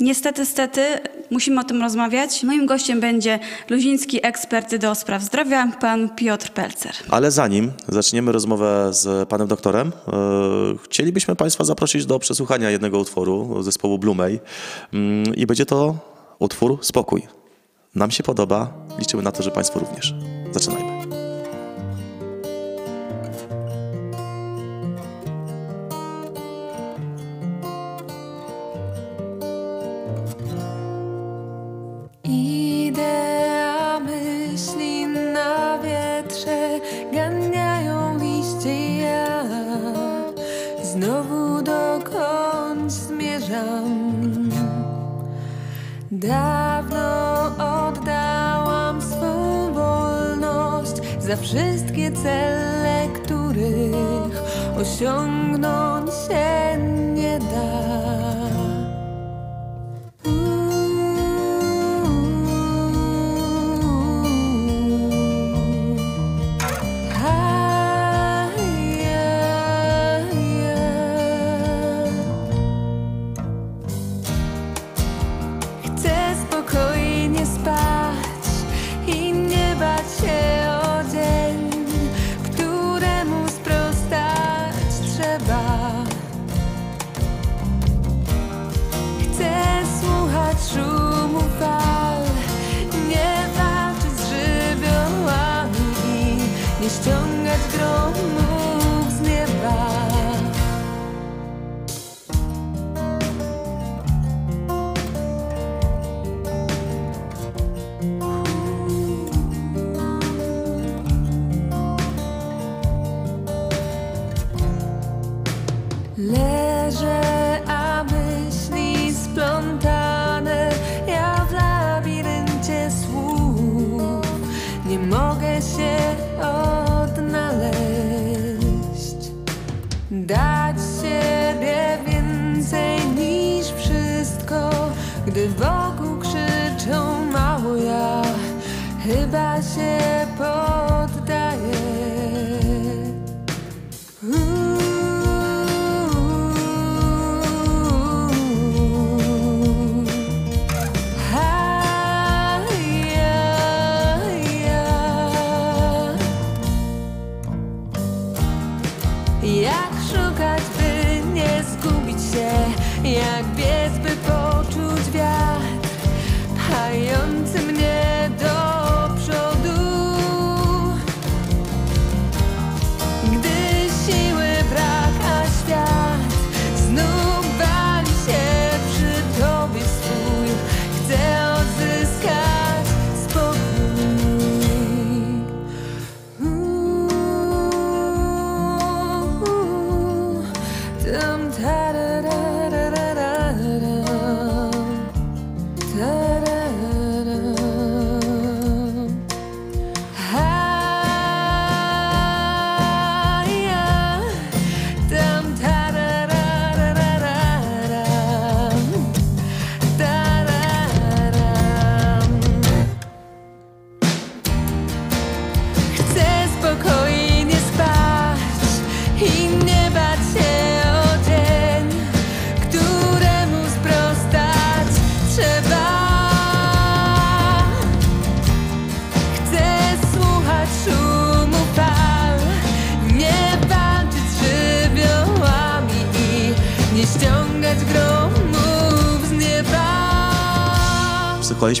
Niestety, stety, musimy o tym rozmawiać. Moim gościem będzie luziński ekspert do spraw zdrowia, pan Piotr Pelcer. Ale zanim zaczniemy rozmowę z panem doktorem, e, chcielibyśmy państwa zaprosić do przesłuchania jednego utworu zespołu Blumej Mm, i będzie to utwór Spokój. Nam się podoba, liczymy na to, że państwo również. Zaczynajmy. Zmierzam Dawno oddałam swą wolność Za wszystkie cele, których osiągnąć się nie da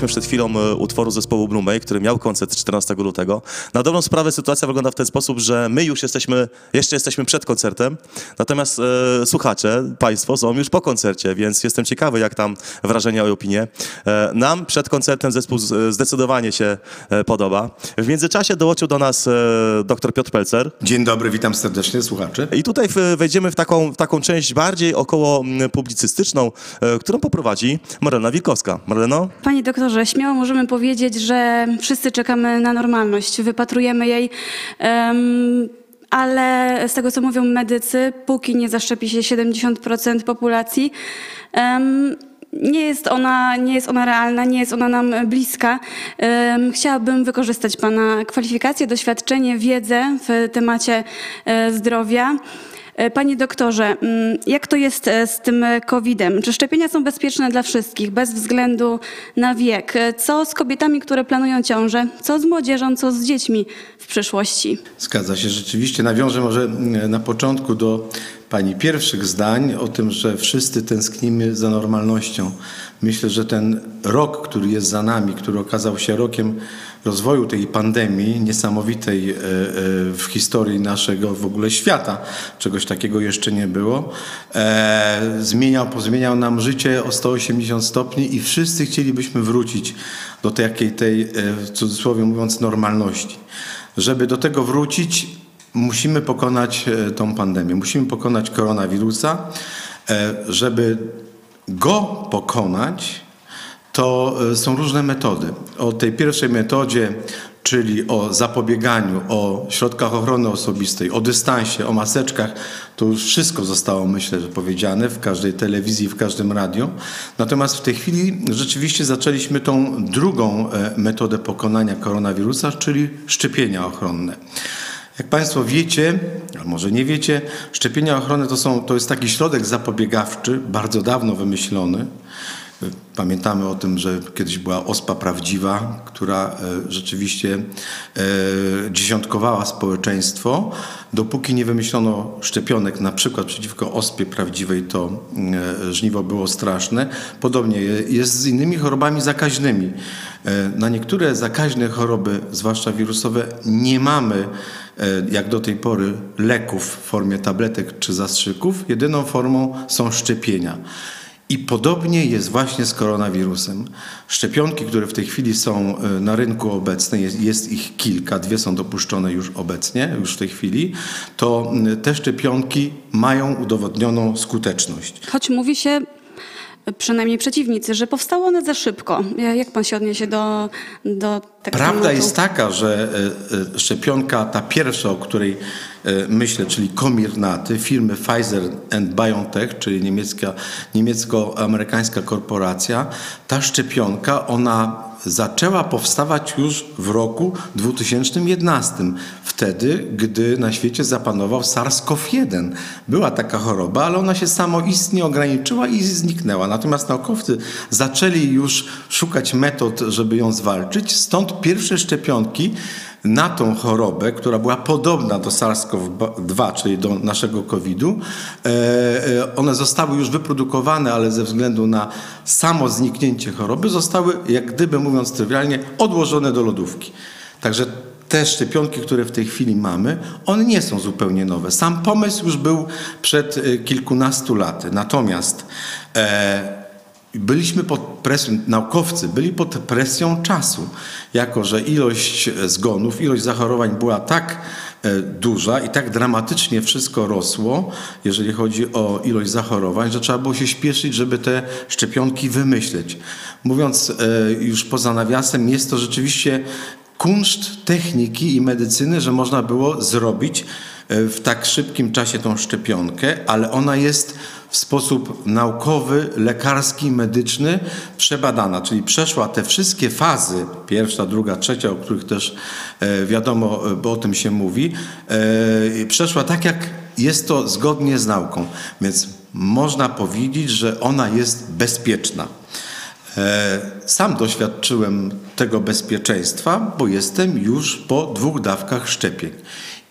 Słuchaliśmy przed chwilą e, utworu zespołu Blumej, który miał koncert 14 lutego. Na dobrą sprawę sytuacja wygląda w ten sposób, że my już jesteśmy, jeszcze jesteśmy przed koncertem, natomiast e, słuchacze, państwo są już po koncercie, więc jestem ciekawy, jak tam wrażenia i opinie. E, nam przed koncertem zespół z, zdecydowanie się e, podoba. W międzyczasie dołączył do nas e, dr Piotr Pelcer. Dzień dobry, witam serdecznie słuchaczy. I tutaj wejdziemy w taką, w taką część bardziej około mm, publicystyczną, e, którą poprowadzi Marlena Wilkowska. Marleno? Panie doktorze, śmiało możemy powiedzieć, że wszyscy czekamy na normalność, wypatrujemy jej. em, ale z tego, co mówią medycy, póki nie zaszczepi się 70% populacji, em, nie jest, ona, nie jest ona realna, nie jest ona nam bliska. Chciałabym wykorzystać Pana kwalifikacje, doświadczenie, wiedzę w temacie e, zdrowia. E, Panie doktorze, mm, jak to jest e, z tym COVID-em? Czy szczepienia są bezpieczne dla wszystkich, bez względu na wiek? E, Co z kobietami, które planują ciążę? Co z młodzieżą, co z dziećmi w przyszłości? Zgadza się, rzeczywiście. Nawiążę może na początku do Pani pierwszych zdań o tym, że wszyscy tęsknimy za normalnością. Myślę, że ten rok, który jest za nami, który okazał się rokiem rozwoju tej pandemii niesamowitej e, e, w historii naszego w ogóle świata, czegoś takiego jeszcze nie było, e, zmieniał, pozmieniał nam życie o 180 stopni i wszyscy chcielibyśmy wrócić do takiej tej, w cudzysłowie mówiąc, normalności. Żeby do tego wrócić, musimy pokonać tą pandemię, musimy pokonać koronawirusa. Żeby go pokonać, to e, są różne metody. O tej pierwszej metodzie, czyli o zapobieganiu, o środkach ochrony osobistej, o dystansie, o maseczkach, to już wszystko zostało, myślę, że powiedziane w każdej telewizji, w każdym radio. Natomiast w tej chwili rzeczywiście zaczęliśmy tą drugą e, metodę pokonania koronawirusa, czyli szczepienia ochronne. Jak Państwo wiecie, a może nie wiecie, szczepienia ochronne to, są, to jest taki środek zapobiegawczy, bardzo dawno wymyślony. Pamiętamy o tym, że kiedyś była ospa prawdziwa, która e, rzeczywiście e, dziesiątkowała społeczeństwo. Dopóki nie wymyślono szczepionek na przykład przeciwko ospie prawdziwej, to e, żniwo było straszne. Podobnie je- jest z innymi chorobami zakaźnymi. Na niektóre zakaźne choroby, zwłaszcza wirusowe, nie mamy jak do tej pory leków w formie tabletek czy zastrzyków. Jedyną formą są szczepienia. I podobnie jest właśnie z koronawirusem. Szczepionki, które w tej chwili są e, na rynku obecne, jest, jest ich kilka, dwie są dopuszczone już obecnie, już w tej chwili, to te szczepionki mają udowodnioną skuteczność. Choć mówi się, przynajmniej przeciwnicy, że powstało one za szybko. Jak pan się odniesie do, do tego Prawda tematu? jest taka, że e, e, szczepionka, ta pierwsza, o której e, myślę, czyli Comirnaty firmy Pfizer and BioNTech, czyli niemiecka, niemiecko-amerykańska korporacja, ta szczepionka, ona zaczęła powstawać już w roku 2011. Wtedy, gdy na świecie zapanował SARS-CoV-1. Była taka choroba, ale ona się samoistnie ograniczyła i zniknęła. Natomiast naukowcy zaczęli już szukać metod, żeby ją zwalczyć. Stąd pierwsze szczepionki na tą chorobę, która była podobna do SARS-CoV-2, czyli do naszego COVID-u. E, e, One zostały już wyprodukowane, ale ze względu na samo zniknięcie choroby zostały, jak gdyby mówiąc trywialnie, odłożone do lodówki. Także te szczepionki, które w tej chwili mamy, one nie są zupełnie nowe. Sam pomysł już był przed e, kilkunastu laty. Natomiast e, byliśmy pod presją, naukowcy byli pod presją czasu, jako że ilość zgonów, ilość zachorowań była tak e, duża i tak dramatycznie wszystko rosło, jeżeli chodzi o ilość zachorowań, że trzeba było się śpieszyć, żeby te szczepionki wymyśleć. Mówiąc e, już poza nawiasem, jest to rzeczywiście kunszt techniki i medycyny, że można było zrobić e, w tak szybkim czasie tą szczepionkę, ale ona jest w sposób naukowy, lekarski, medyczny przebadana, czyli przeszła te wszystkie fazy, pierwsza, druga, trzecia, o których też e, wiadomo, e, bo o tym się mówi, e, przeszła tak, jak jest to zgodnie z nauką. Więc można powiedzieć, że ona jest bezpieczna. E, Sam doświadczyłem tego bezpieczeństwa, bo jestem już po dwóch dawkach szczepień.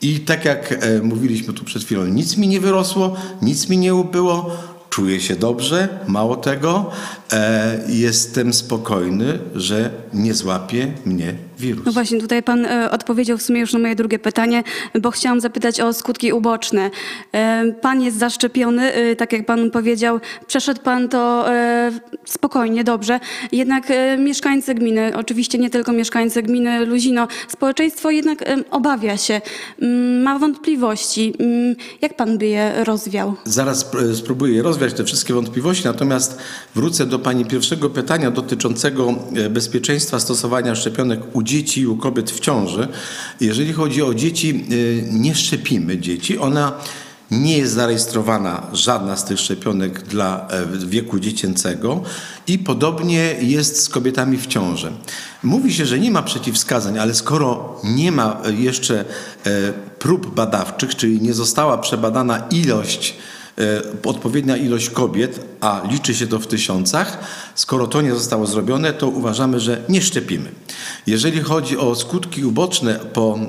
I tak jak e, mówiliśmy tu przed chwilą, nic mi nie wyrosło, nic mi nie ubyło, czuję się dobrze, mało tego, e, jestem spokojny, że nie złapie mnie wirus. No właśnie, tutaj pan e, odpowiedział w sumie już na moje drugie pytanie, bo chciałam zapytać o skutki uboczne. E, pan jest zaszczepiony, e, tak jak pan powiedział, przeszedł pan to spokojnie, dobrze. Jednak mieszkańcy gminy, oczywiście nie tylko mieszkańcy gminy Luzino, społeczeństwo jednak obawia się, mm, ma wątpliwości. Mm, Jak pan by je rozwiał? Zaraz sp- spróbuję rozwiać te wszystkie wątpliwości, natomiast wrócę do Pani pierwszego pytania dotyczącego bezpieczeństwa stosowania szczepionek u dzieci i u kobiet w ciąży. Jeżeli chodzi o dzieci, e, nie szczepimy dzieci. Ona nie jest zarejestrowana żadna z tych szczepionek dla e, wieku dziecięcego i podobnie jest z kobietami w ciąży. Mówi się, że nie ma przeciwwskazań, ale skoro nie ma jeszcze e, prób badawczych, czyli nie została przebadana ilość odpowiednia ilość kobiet, a liczy się to w tysiącach, skoro to nie zostało zrobione, to uważamy, że nie szczepimy. Jeżeli chodzi o skutki uboczne po,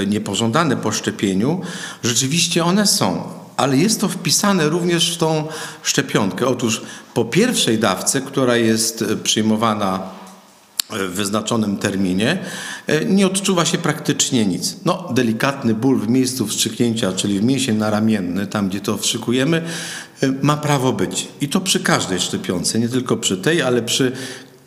e, niepożądane po szczepieniu, rzeczywiście one są. Ale jest to wpisane również w tą szczepionkę. Otóż po pierwszej dawce, która jest e, przyjmowana wyznaczonym terminie, e, nie odczuwa się praktycznie nic. No, delikatny ból w miejscu wstrzyknięcia, czyli w mięsień naramienny, tam gdzie to wstrzykujemy, e, ma prawo być. I to przy każdej szczepionce, nie tylko przy tej, ale przy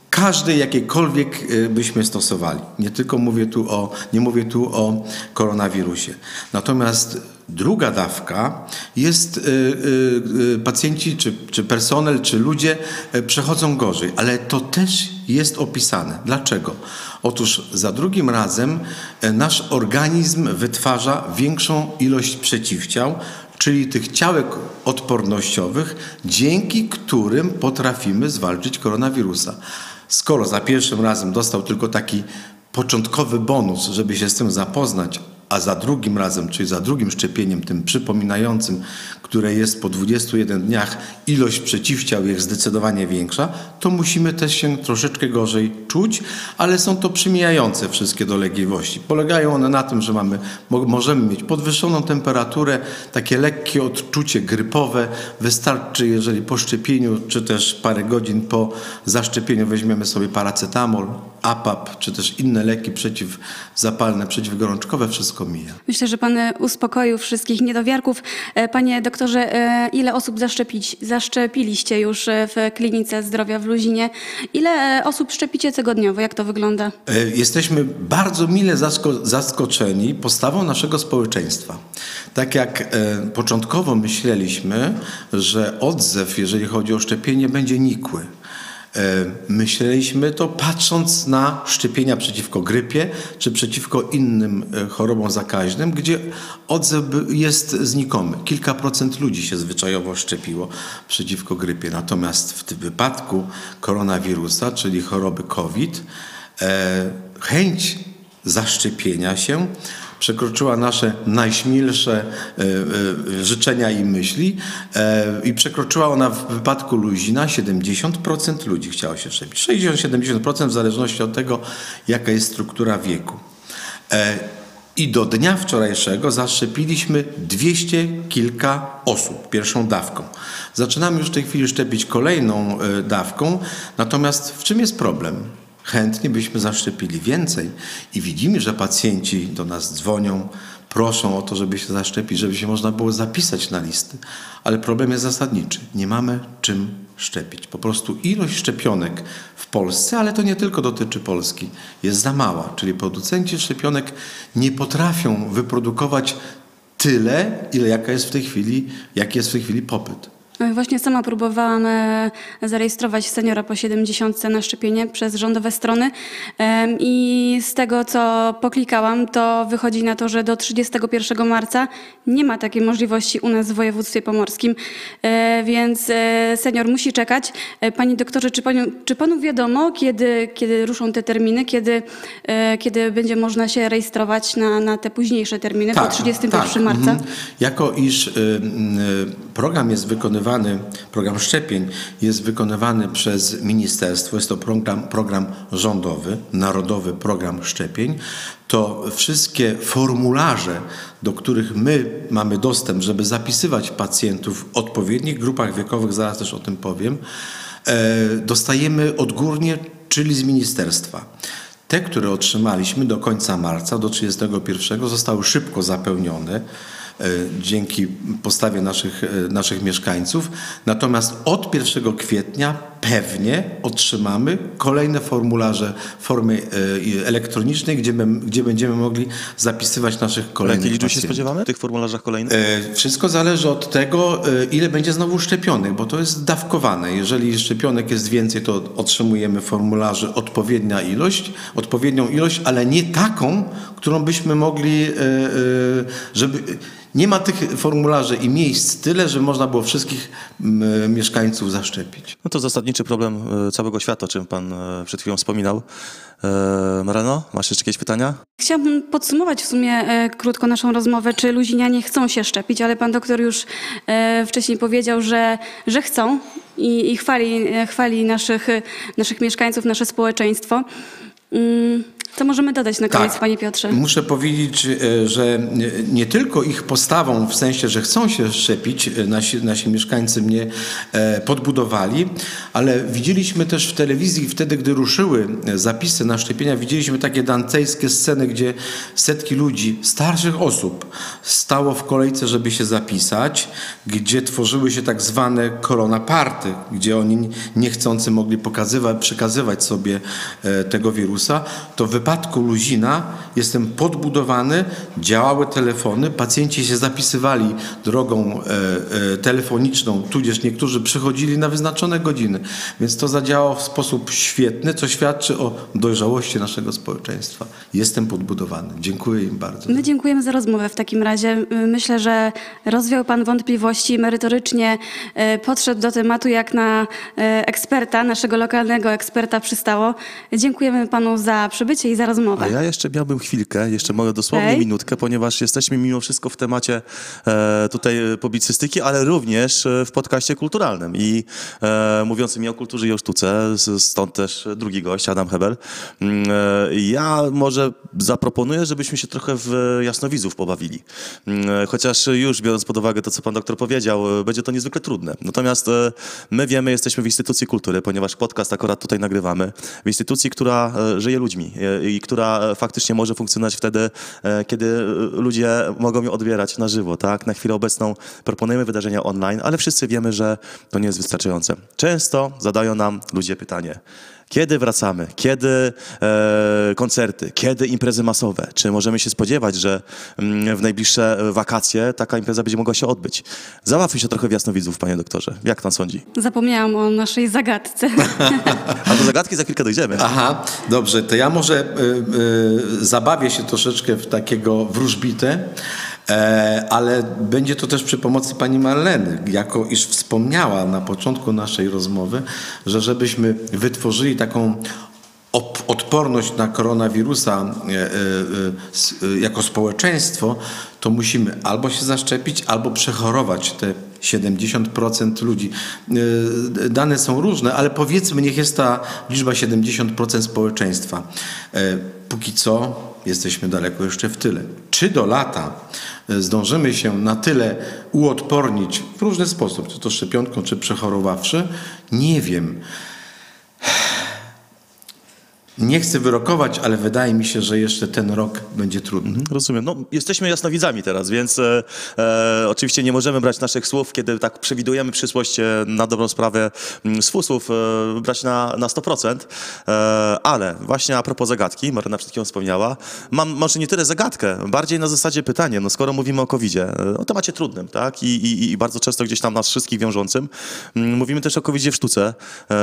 każdej jakiejkolwiek e, byśmy stosowali. Nie tylko mówię tu o, nie mówię tu o koronawirusie. Natomiast druga dawka jest, y, y, y, pacjenci, czy, czy personel, czy ludzie y, przechodzą gorzej, ale to też jest opisane. Dlaczego? Otóż za drugim razem y, nasz organizm wytwarza większą ilość przeciwciał, czyli tych ciałek odpornościowych, dzięki którym potrafimy zwalczyć koronawirusa. Skoro za pierwszym razem dostał tylko taki początkowy bonus, żeby się z tym zapoznać, a za drugim razem, czyli za drugim szczepieniem, tym przypominającym, które jest po 21 dniach, ilość przeciwciał jest zdecydowanie większa, to musimy też się troszeczkę gorzej czuć, ale są to przymijające wszystkie dolegliwości. Polegają one na tym, że mamy, mo- możemy mieć podwyższoną temperaturę, takie lekkie odczucie grypowe. Wystarczy, jeżeli po szczepieniu, czy też parę godzin po zaszczepieniu weźmiemy sobie paracetamol, APAP, czy też inne leki przeciwzapalne, przeciwgorączkowe, wszystko mija. Myślę, że pan e, uspokoił wszystkich niedowiarków. E, Panie doktorze, e, ile osób zaszczepić, zaszczepiliście już w klinice zdrowia w Luzinie? Ile osób szczepicie tygodniowo? Jak to wygląda? Jesteśmy bardzo mile zasko- zaskoczeni postawą naszego społeczeństwa. Tak jak początkowo myśleliśmy, że odzew, jeżeli chodzi o szczepienie, będzie nikły. E, Myśleliśmy to patrząc na szczepienia przeciwko grypie czy przeciwko innym e, chorobom zakaźnym, gdzie odzew jest znikomy. Kilka procent ludzi się zwyczajowo szczepiło przeciwko grypie. Natomiast w tym wypadku koronawirusa, czyli choroby COVID, e, chęć zaszczepienia się przekroczyła nasze najśmielsze e, e, życzenia i myśli e, i przekroczyła ona w wypadku Luzina 70% ludzi chciało się szczepić. 60-70% w zależności od tego, jaka jest struktura wieku. I do dnia wczorajszego zaszczepiliśmy 200 kilka osób pierwszą dawką. Zaczynamy już w tej chwili szczepić kolejną dawką, natomiast w czym jest problem? Chętnie byśmy zaszczepili więcej i widzimy, że pacjenci do nas dzwonią, proszą o to, żeby się zaszczepić, żeby się można było zapisać na listy. Ale problem jest zasadniczy. Nie mamy czym szczepić. Po prostu ilość szczepionek w Polsce, ale to nie tylko dotyczy Polski, jest za mała. Czyli producenci szczepionek nie potrafią wyprodukować tyle, ile jaka jest w tej chwili, jaki jest w tej chwili popyt. Właśnie sama próbowałam e, zarejestrować seniora po 70 na szczepienie przez rządowe strony i z tego, co poklikałam, to wychodzi na to, że do 31 marca nie ma takiej możliwości u nas w województwie pomorskim, E, więc e, senior musi czekać. Panie doktorze, czy panu, czy panu wiadomo, kiedy, kiedy ruszą te terminy, kiedy, kiedy będzie można się rejestrować na, na te późniejsze terminy, po 31 marca? mhm. Jako iż y, y, program jest wykonywany, program szczepień jest wykonywany przez ministerstwo, jest to program, program rządowy, Narodowy Program Szczepień, to wszystkie formularze, do których my mamy dostęp, żeby zapisywać pacjentów w odpowiednich grupach wiekowych, zaraz też o tym powiem, e, dostajemy odgórnie, czyli z ministerstwa. Te, które otrzymaliśmy do końca marca, do 31, zostały szybko zapełnione dzięki postawie naszych, e, naszych mieszkańców. Natomiast od 1 kwietnia pewnie otrzymamy kolejne formularze w formie e, elektronicznej, gdzie, gdzie będziemy mogli zapisywać naszych kolejnych Jakiej liczby się spodziewamy w tych formularzach kolejnych? E, Wszystko zależy od tego, e, ile będzie znowu szczepionek, bo to jest dawkowane. Jeżeli szczepionek jest więcej, to otrzymujemy formularzy odpowiednia ilość, odpowiednią ilość, ale nie taką, którą byśmy mogli, żeby... Nie ma tych formularzy i miejsc tyle, że można było wszystkich mieszkańców zaszczepić. No to zasadniczy problem e, całego świata, o czym pan e, przed chwilą wspominał. E, Mareno, masz jeszcze jakieś pytania? Chciałabym podsumować w sumie krótko naszą rozmowę, czy luzinianie chcą się szczepić, ale pan doktor już wcześniej powiedział, że, że chcą i, i chwali, chwali naszych, naszych mieszkańców, nasze społeczeństwo. Mm, Co możemy dodać na koniec, panie Piotrze? Muszę powiedzieć, e, że nie- tylko ich postawą, w sensie, że chcą się szczepić, e, nasi, nasi mieszkańcy mnie e, podbudowali, ale widzieliśmy też w telewizji, wtedy, gdy ruszyły zapisy na szczepienia, widzieliśmy takie dantejskie sceny, gdzie setki ludzi, starszych osób, stało w kolejce, żeby się zapisać, gdzie tworzyły się tak zwane korona party, gdzie oni niechcący mogli pokazywać, przekazywać sobie tego wirusa, to w wypadku Luzina jestem podbudowany, działały telefony, pacjenci się zapisywali drogą e, e, telefoniczną, tudzież niektórzy przychodzili na wyznaczone godziny, więc to zadziałało w sposób świetny, co świadczy o dojrzałości naszego społeczeństwa. Jestem podbudowany. Dziękuję im bardzo. My dziękujemy za rozmowę w takim razie. Myślę, że rozwiał Pan wątpliwości, merytorycznie y, podszedł do tematu jak na eksperta, naszego lokalnego eksperta przystało. Dziękujemy Panu za przybycie i za rozmowę. A ja jeszcze miałbym chwilkę, jeszcze mogę dosłownie Okej. minutkę, ponieważ jesteśmy mimo wszystko w temacie e, tutaj e, publicystyki, ale również e, w podcaście kulturalnym i e, mówiącym i o kulturze i o sztuce, stąd też drugi gość, Adam Hebel. Mm, e, ja może zaproponuję, żebyśmy się trochę w jasnowidzów pobawili. Mm, e, Chociaż już biorąc pod uwagę to, co pan doktor powiedział, będzie to niezwykle trudne. Natomiast my wiemy, jesteśmy w instytucji kultury, ponieważ podcast akurat tutaj nagrywamy, w instytucji, która żyje ludźmi i która faktycznie może funkcjonować wtedy, e, kiedy e, ludzie mogą ją odbierać na żywo, tak? Na chwilę obecną proponujemy wydarzenia online, ale wszyscy wiemy, że to nie jest wystarczające. Często zadają nam ludzie pytanie, kiedy wracamy? Kiedy e, koncerty? Kiedy imprezy masowe? Czy możemy się spodziewać, że mm, w najbliższe wakacje taka impreza będzie mogła się odbyć? Zabawmy się trochę w jasnowidzów, panie doktorze. Jak pan sądzi? Zapomniałam o naszej zagadce. A do zagadki za chwilkę dojdziemy. Aha, dobrze, to ja może y, y, zabawię się troszeczkę w takiego wróżbitę, ale będzie to też przy pomocy pani Marleny, jako iż wspomniała na początku naszej rozmowy, że żebyśmy wytworzyli taką odporność na koronawirusa e, e, e, e, jako społeczeństwo, to musimy albo się zaszczepić, albo przechorować te 70% ludzi. E, Dane są różne, ale powiedzmy, niech jest ta liczba 70% społeczeństwa. E, Póki co jesteśmy daleko jeszcze w tyle. Czy do lata e, zdążymy się na tyle uodpornić w różny sposób, czy to szczepionką, czy przechorowawszy? Nie wiem. Nie chcę wyrokować, ale wydaje mi się, że jeszcze ten rok będzie trudny. Rozumiem. No, jesteśmy jasnowidzami teraz, więc e, e, oczywiście nie możemy brać naszych słów, kiedy tak przewidujemy przyszłość e, na dobrą sprawę m, z fusów, e, brać na, na 100%. E, ale właśnie a propos zagadki, Maryna przed chwilą wspomniała, mam może nie tyle zagadkę, bardziej na zasadzie pytanie, no skoro mówimy o COVID-zie, e, o temacie trudnym, tak, I, i, i bardzo często gdzieś tam nas wszystkich wiążącym, m, mówimy też o COVID-zie w sztuce. E,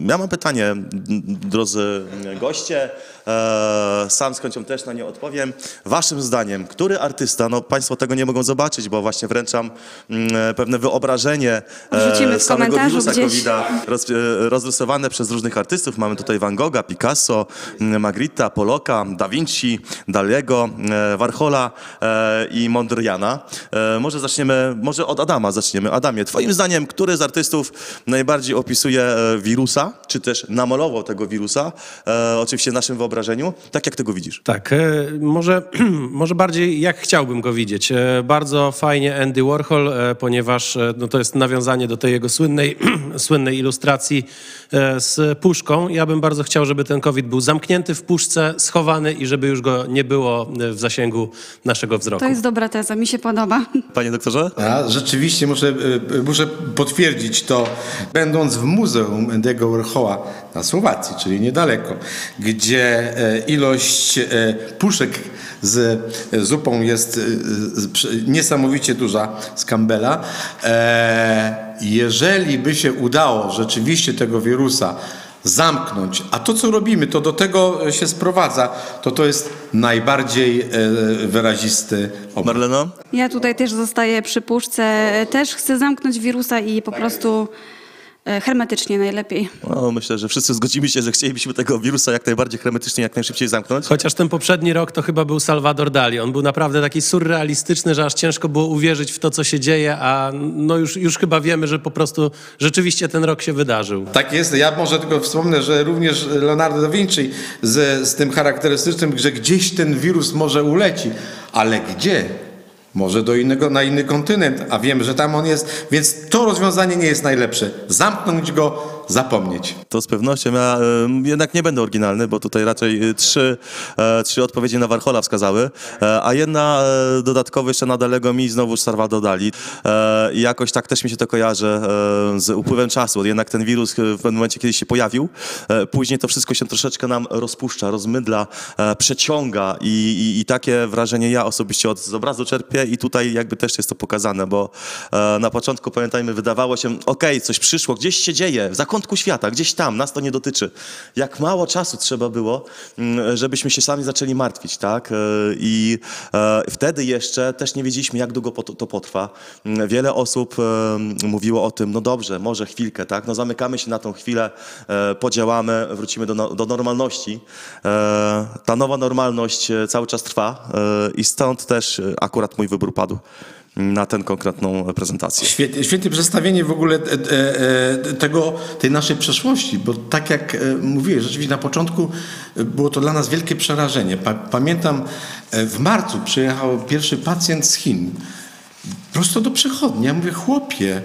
ja mam pytanie, drodzy goście, e, sam z chęcią też na nie odpowiem. Waszym zdaniem, który artysta, no Państwo tego nie mogą zobaczyć, bo właśnie wręczam mm, pewne wyobrażenie Wrzucimy w samego wirusa gdzieś. COVID-a roz, e, rozrysowane przez różnych artystów. Mamy tutaj Van Gogha, Picasso, mm, Magritta, Poloka, Da Vinci, Daliego, e, Warhola e, i Mondriana. E, może zaczniemy, może od Adama zaczniemy. Adamie, twoim zdaniem, który z artystów najbardziej opisuje e, wirusa, czy też namalował tego wirusa? E, oczywiście naszym wyobrażeniem wyobrażeniu, tak jak ty go widzisz. Tak, e, może, może bardziej jak chciałbym go widzieć. E, Bardzo fajnie Andy Warhol, e, ponieważ e, no to jest nawiązanie do tej jego słynnej, słynnej ilustracji e, z puszką. Ja bym bardzo chciał, żeby ten COVID był zamknięty w puszce, schowany i żeby już go nie było w zasięgu naszego wzroku. To jest dobra teza, mi się podoba. Panie doktorze? Ja rzeczywiście muszę, muszę potwierdzić to, będąc w Muzeum Andy'ego Warhola na Słowacji, czyli niedaleko, gdzie e, ilość e, puszek z e, zupą jest niesamowicie duża z Campbella. Jeżeli by się udało rzeczywiście tego wirusa zamknąć, a to co robimy, to do tego się sprowadza, to to jest najbardziej wyrazisty obraz. Marlena? Ja tutaj też zostaję przy puszce. Też chcę zamknąć wirusa i po prostu hermetycznie najlepiej. No, myślę, że wszyscy zgodzimy się, że chcielibyśmy tego wirusa jak najbardziej hermetycznie, jak najszybciej zamknąć. Chociaż ten poprzedni rok to chyba był Salvador Dali. On był naprawdę taki surrealistyczny, że aż ciężko było uwierzyć w to, co się dzieje, a no już, już chyba wiemy, że po prostu rzeczywiście ten rok się wydarzył. Tak jest. Ja może tylko wspomnę, że również Leonardo da Vinci z, z tym charakterystycznym, że gdzieś ten wirus może uleci, ale gdzie? Może do innego, na inny kontynent, a wiemy, że tam on jest, więc to rozwiązanie nie jest najlepsze. Zamknąć go, zapomnieć. To z pewnością. Ja y, jednak nie będę oryginalny, bo tutaj raczej y, trzy, e, trzy odpowiedzi na Warhola wskazały, e, a jedna e, dodatkowo jeszcze na Dalego mi znowu Salvador Dali. I jakoś tak też mi się to kojarzy z upływem czasu. Jednak ten wirus w momencie, kiedy się pojawił, później to wszystko się troszeczkę nam rozpuszcza, rozmydla, przeciąga i, i, i takie wrażenie ja osobiście od z obrazu czerpię i tutaj jakby też jest to pokazane, bo na początku pamiętajmy, wydawało się, okej, coś przyszło, gdzieś się dzieje, w zakątku świata, gdzieś tam, nas to nie dotyczy. Jak mało czasu trzeba było, mm, żebyśmy się sami zaczęli martwić, tak? E, I e, wtedy jeszcze też nie wiedzieliśmy, jak długo to potrwa. Mm, Wiele osób e, mówiło o tym, no dobrze, może chwilkę, tak? No zamykamy się na tą chwilę, podziałamy, wrócimy do, no, do normalności. Ta nowa normalność cały czas trwa i stąd też akurat mój wybór padł na tę konkretną prezentację. Świetnie, świetnie przedstawienie w ogóle e, e, e, tego, tej naszej przeszłości, bo tak jak mówiłeś, rzeczywiście na początku było to dla nas wielkie przerażenie. Pa, pamiętam, w marcu przyjechał pierwszy pacjent z Chin, prosto do przechodni. Ja mówię, chłopie,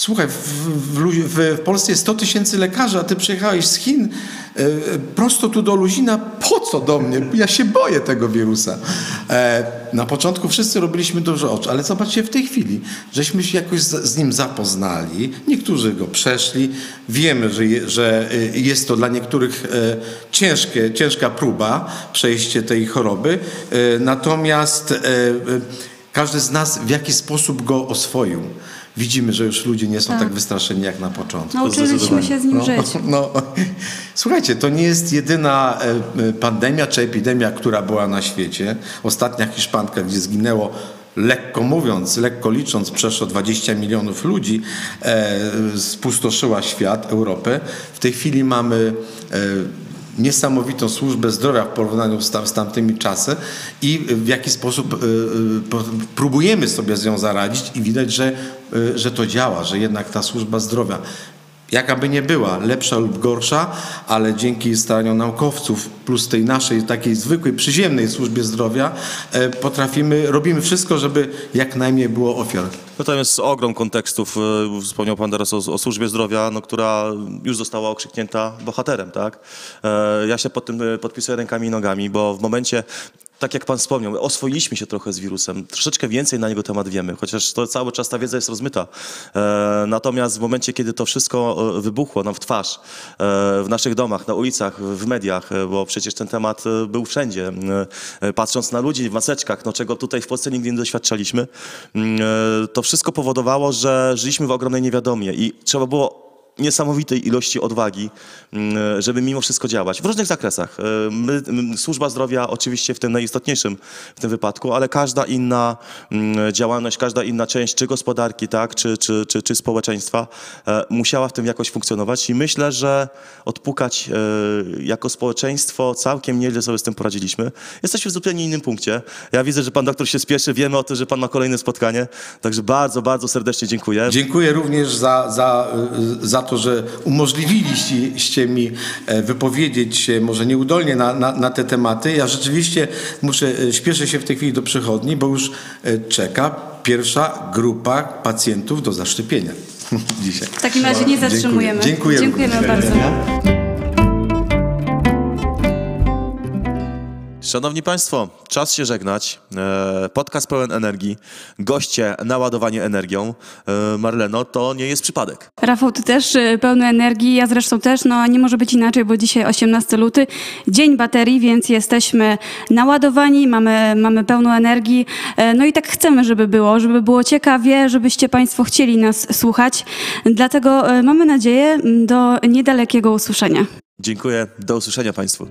słuchaj, w, w, w, Polsce jest 100 tysięcy lekarzy, a ty przyjechałeś z Chin e, prosto tu do Luzina. Po co do mnie? Ja się boję tego wirusa. E, na początku wszyscy robiliśmy duże oczy, ale zobaczcie w tej chwili, żeśmy się jakoś z, z nim zapoznali. Niektórzy go przeszli. Wiemy, że, je, że e, jest to dla niektórych e, ciężkie, ciężka próba przejście tej choroby. E, natomiast e, każdy z nas w jakiś sposób go oswoił. Widzimy, że już ludzie nie są tak, wystraszeni jak na początku. Nauczyliśmy się z nim no, żyć. No, słuchajcie, to nie jest jedyna e, e, pandemia czy epidemia, która była na świecie. Ostatnia Hiszpanka, gdzie zginęło lekko mówiąc, lekko licząc, przeszło 20 milionów ludzi, e, spustoszyła świat, Europę. W tej chwili mamy e, niesamowitą służbę zdrowia w porównaniu z, tam, z tamtymi czasy i w jaki sposób y, po- próbujemy sobie z nią zaradzić i widać, że, y, że to działa, że jednak ta służba zdrowia jaka by nie była, lepsza lub gorsza, ale dzięki staraniom naukowców plus tej naszej takiej zwykłej, przyziemnej służbie zdrowia e, potrafimy, robimy wszystko, żeby jak najmniej było ofiar. No tam jest ogrom kontekstów. e, Wspomniał Pan teraz o, o służbie zdrowia, no, która już została okrzyknięta bohaterem, tak? E, Ja się pod tym podpisuję rękami i nogami, bo w momencie, tak jak Pan wspomniał, oswoiliśmy się trochę z wirusem, troszeczkę więcej na jego temat wiemy, chociaż to cały czas ta wiedza jest rozmyta. E, Natomiast w momencie, kiedy to wszystko e, wybuchło nam w twarz, e, w naszych domach, na ulicach, w mediach, e, bo przecież ten temat e, był wszędzie, e, patrząc na ludzi w maseczkach, no czego tutaj w Polsce nigdy nie doświadczaliśmy, mm, e, to wszystko powodowało, że żyliśmy w ogromnej niewiadomie i trzeba było niesamowitej ilości odwagi, mm, żeby mimo wszystko działać w różnych zakresach. E, My, służba zdrowia oczywiście w tym najistotniejszym w tym wypadku, ale każda inna mm, działalność, każda inna część, czy gospodarki, tak, czy, czy, czy, czy społeczeństwa e, musiała w tym jakoś funkcjonować i myślę, że odpukać e, jako społeczeństwo całkiem nieźle sobie z tym poradziliśmy. Jesteśmy w zupełnie innym punkcie. Ja widzę, że pan doktor się spieszy, wiemy o tym, że pan ma kolejne spotkanie, także bardzo, bardzo serdecznie dziękuję. Dziękuję również za, za, za za to, że umożliwiliście mi e, wypowiedzieć się może nieudolnie na, na, na te tematy. Ja rzeczywiście muszę, e, śpieszę się w tej chwili do przychodni, bo już e, czeka pierwsza grupa pacjentów do zaszczepienia dzisiaj. W takim razie nie zatrzymujemy. Dziękuję. Dziękujemy bardzo. Szanowni Państwo, czas się żegnać. E, Podcast pełen energii, goście naładowani energią. E, Marleno, to nie jest przypadek. Rafał, ty też y, pełny energii, ja zresztą też, no nie może być inaczej, bo dzisiaj 18 luty, dzień baterii, więc jesteśmy naładowani, mamy, mamy pełno energii, e, no i tak chcemy, żeby było, żeby było ciekawie, żebyście Państwo chcieli nas słuchać, dlatego e, mamy nadzieję do niedalekiego usłyszenia. Dziękuję, do usłyszenia Państwu.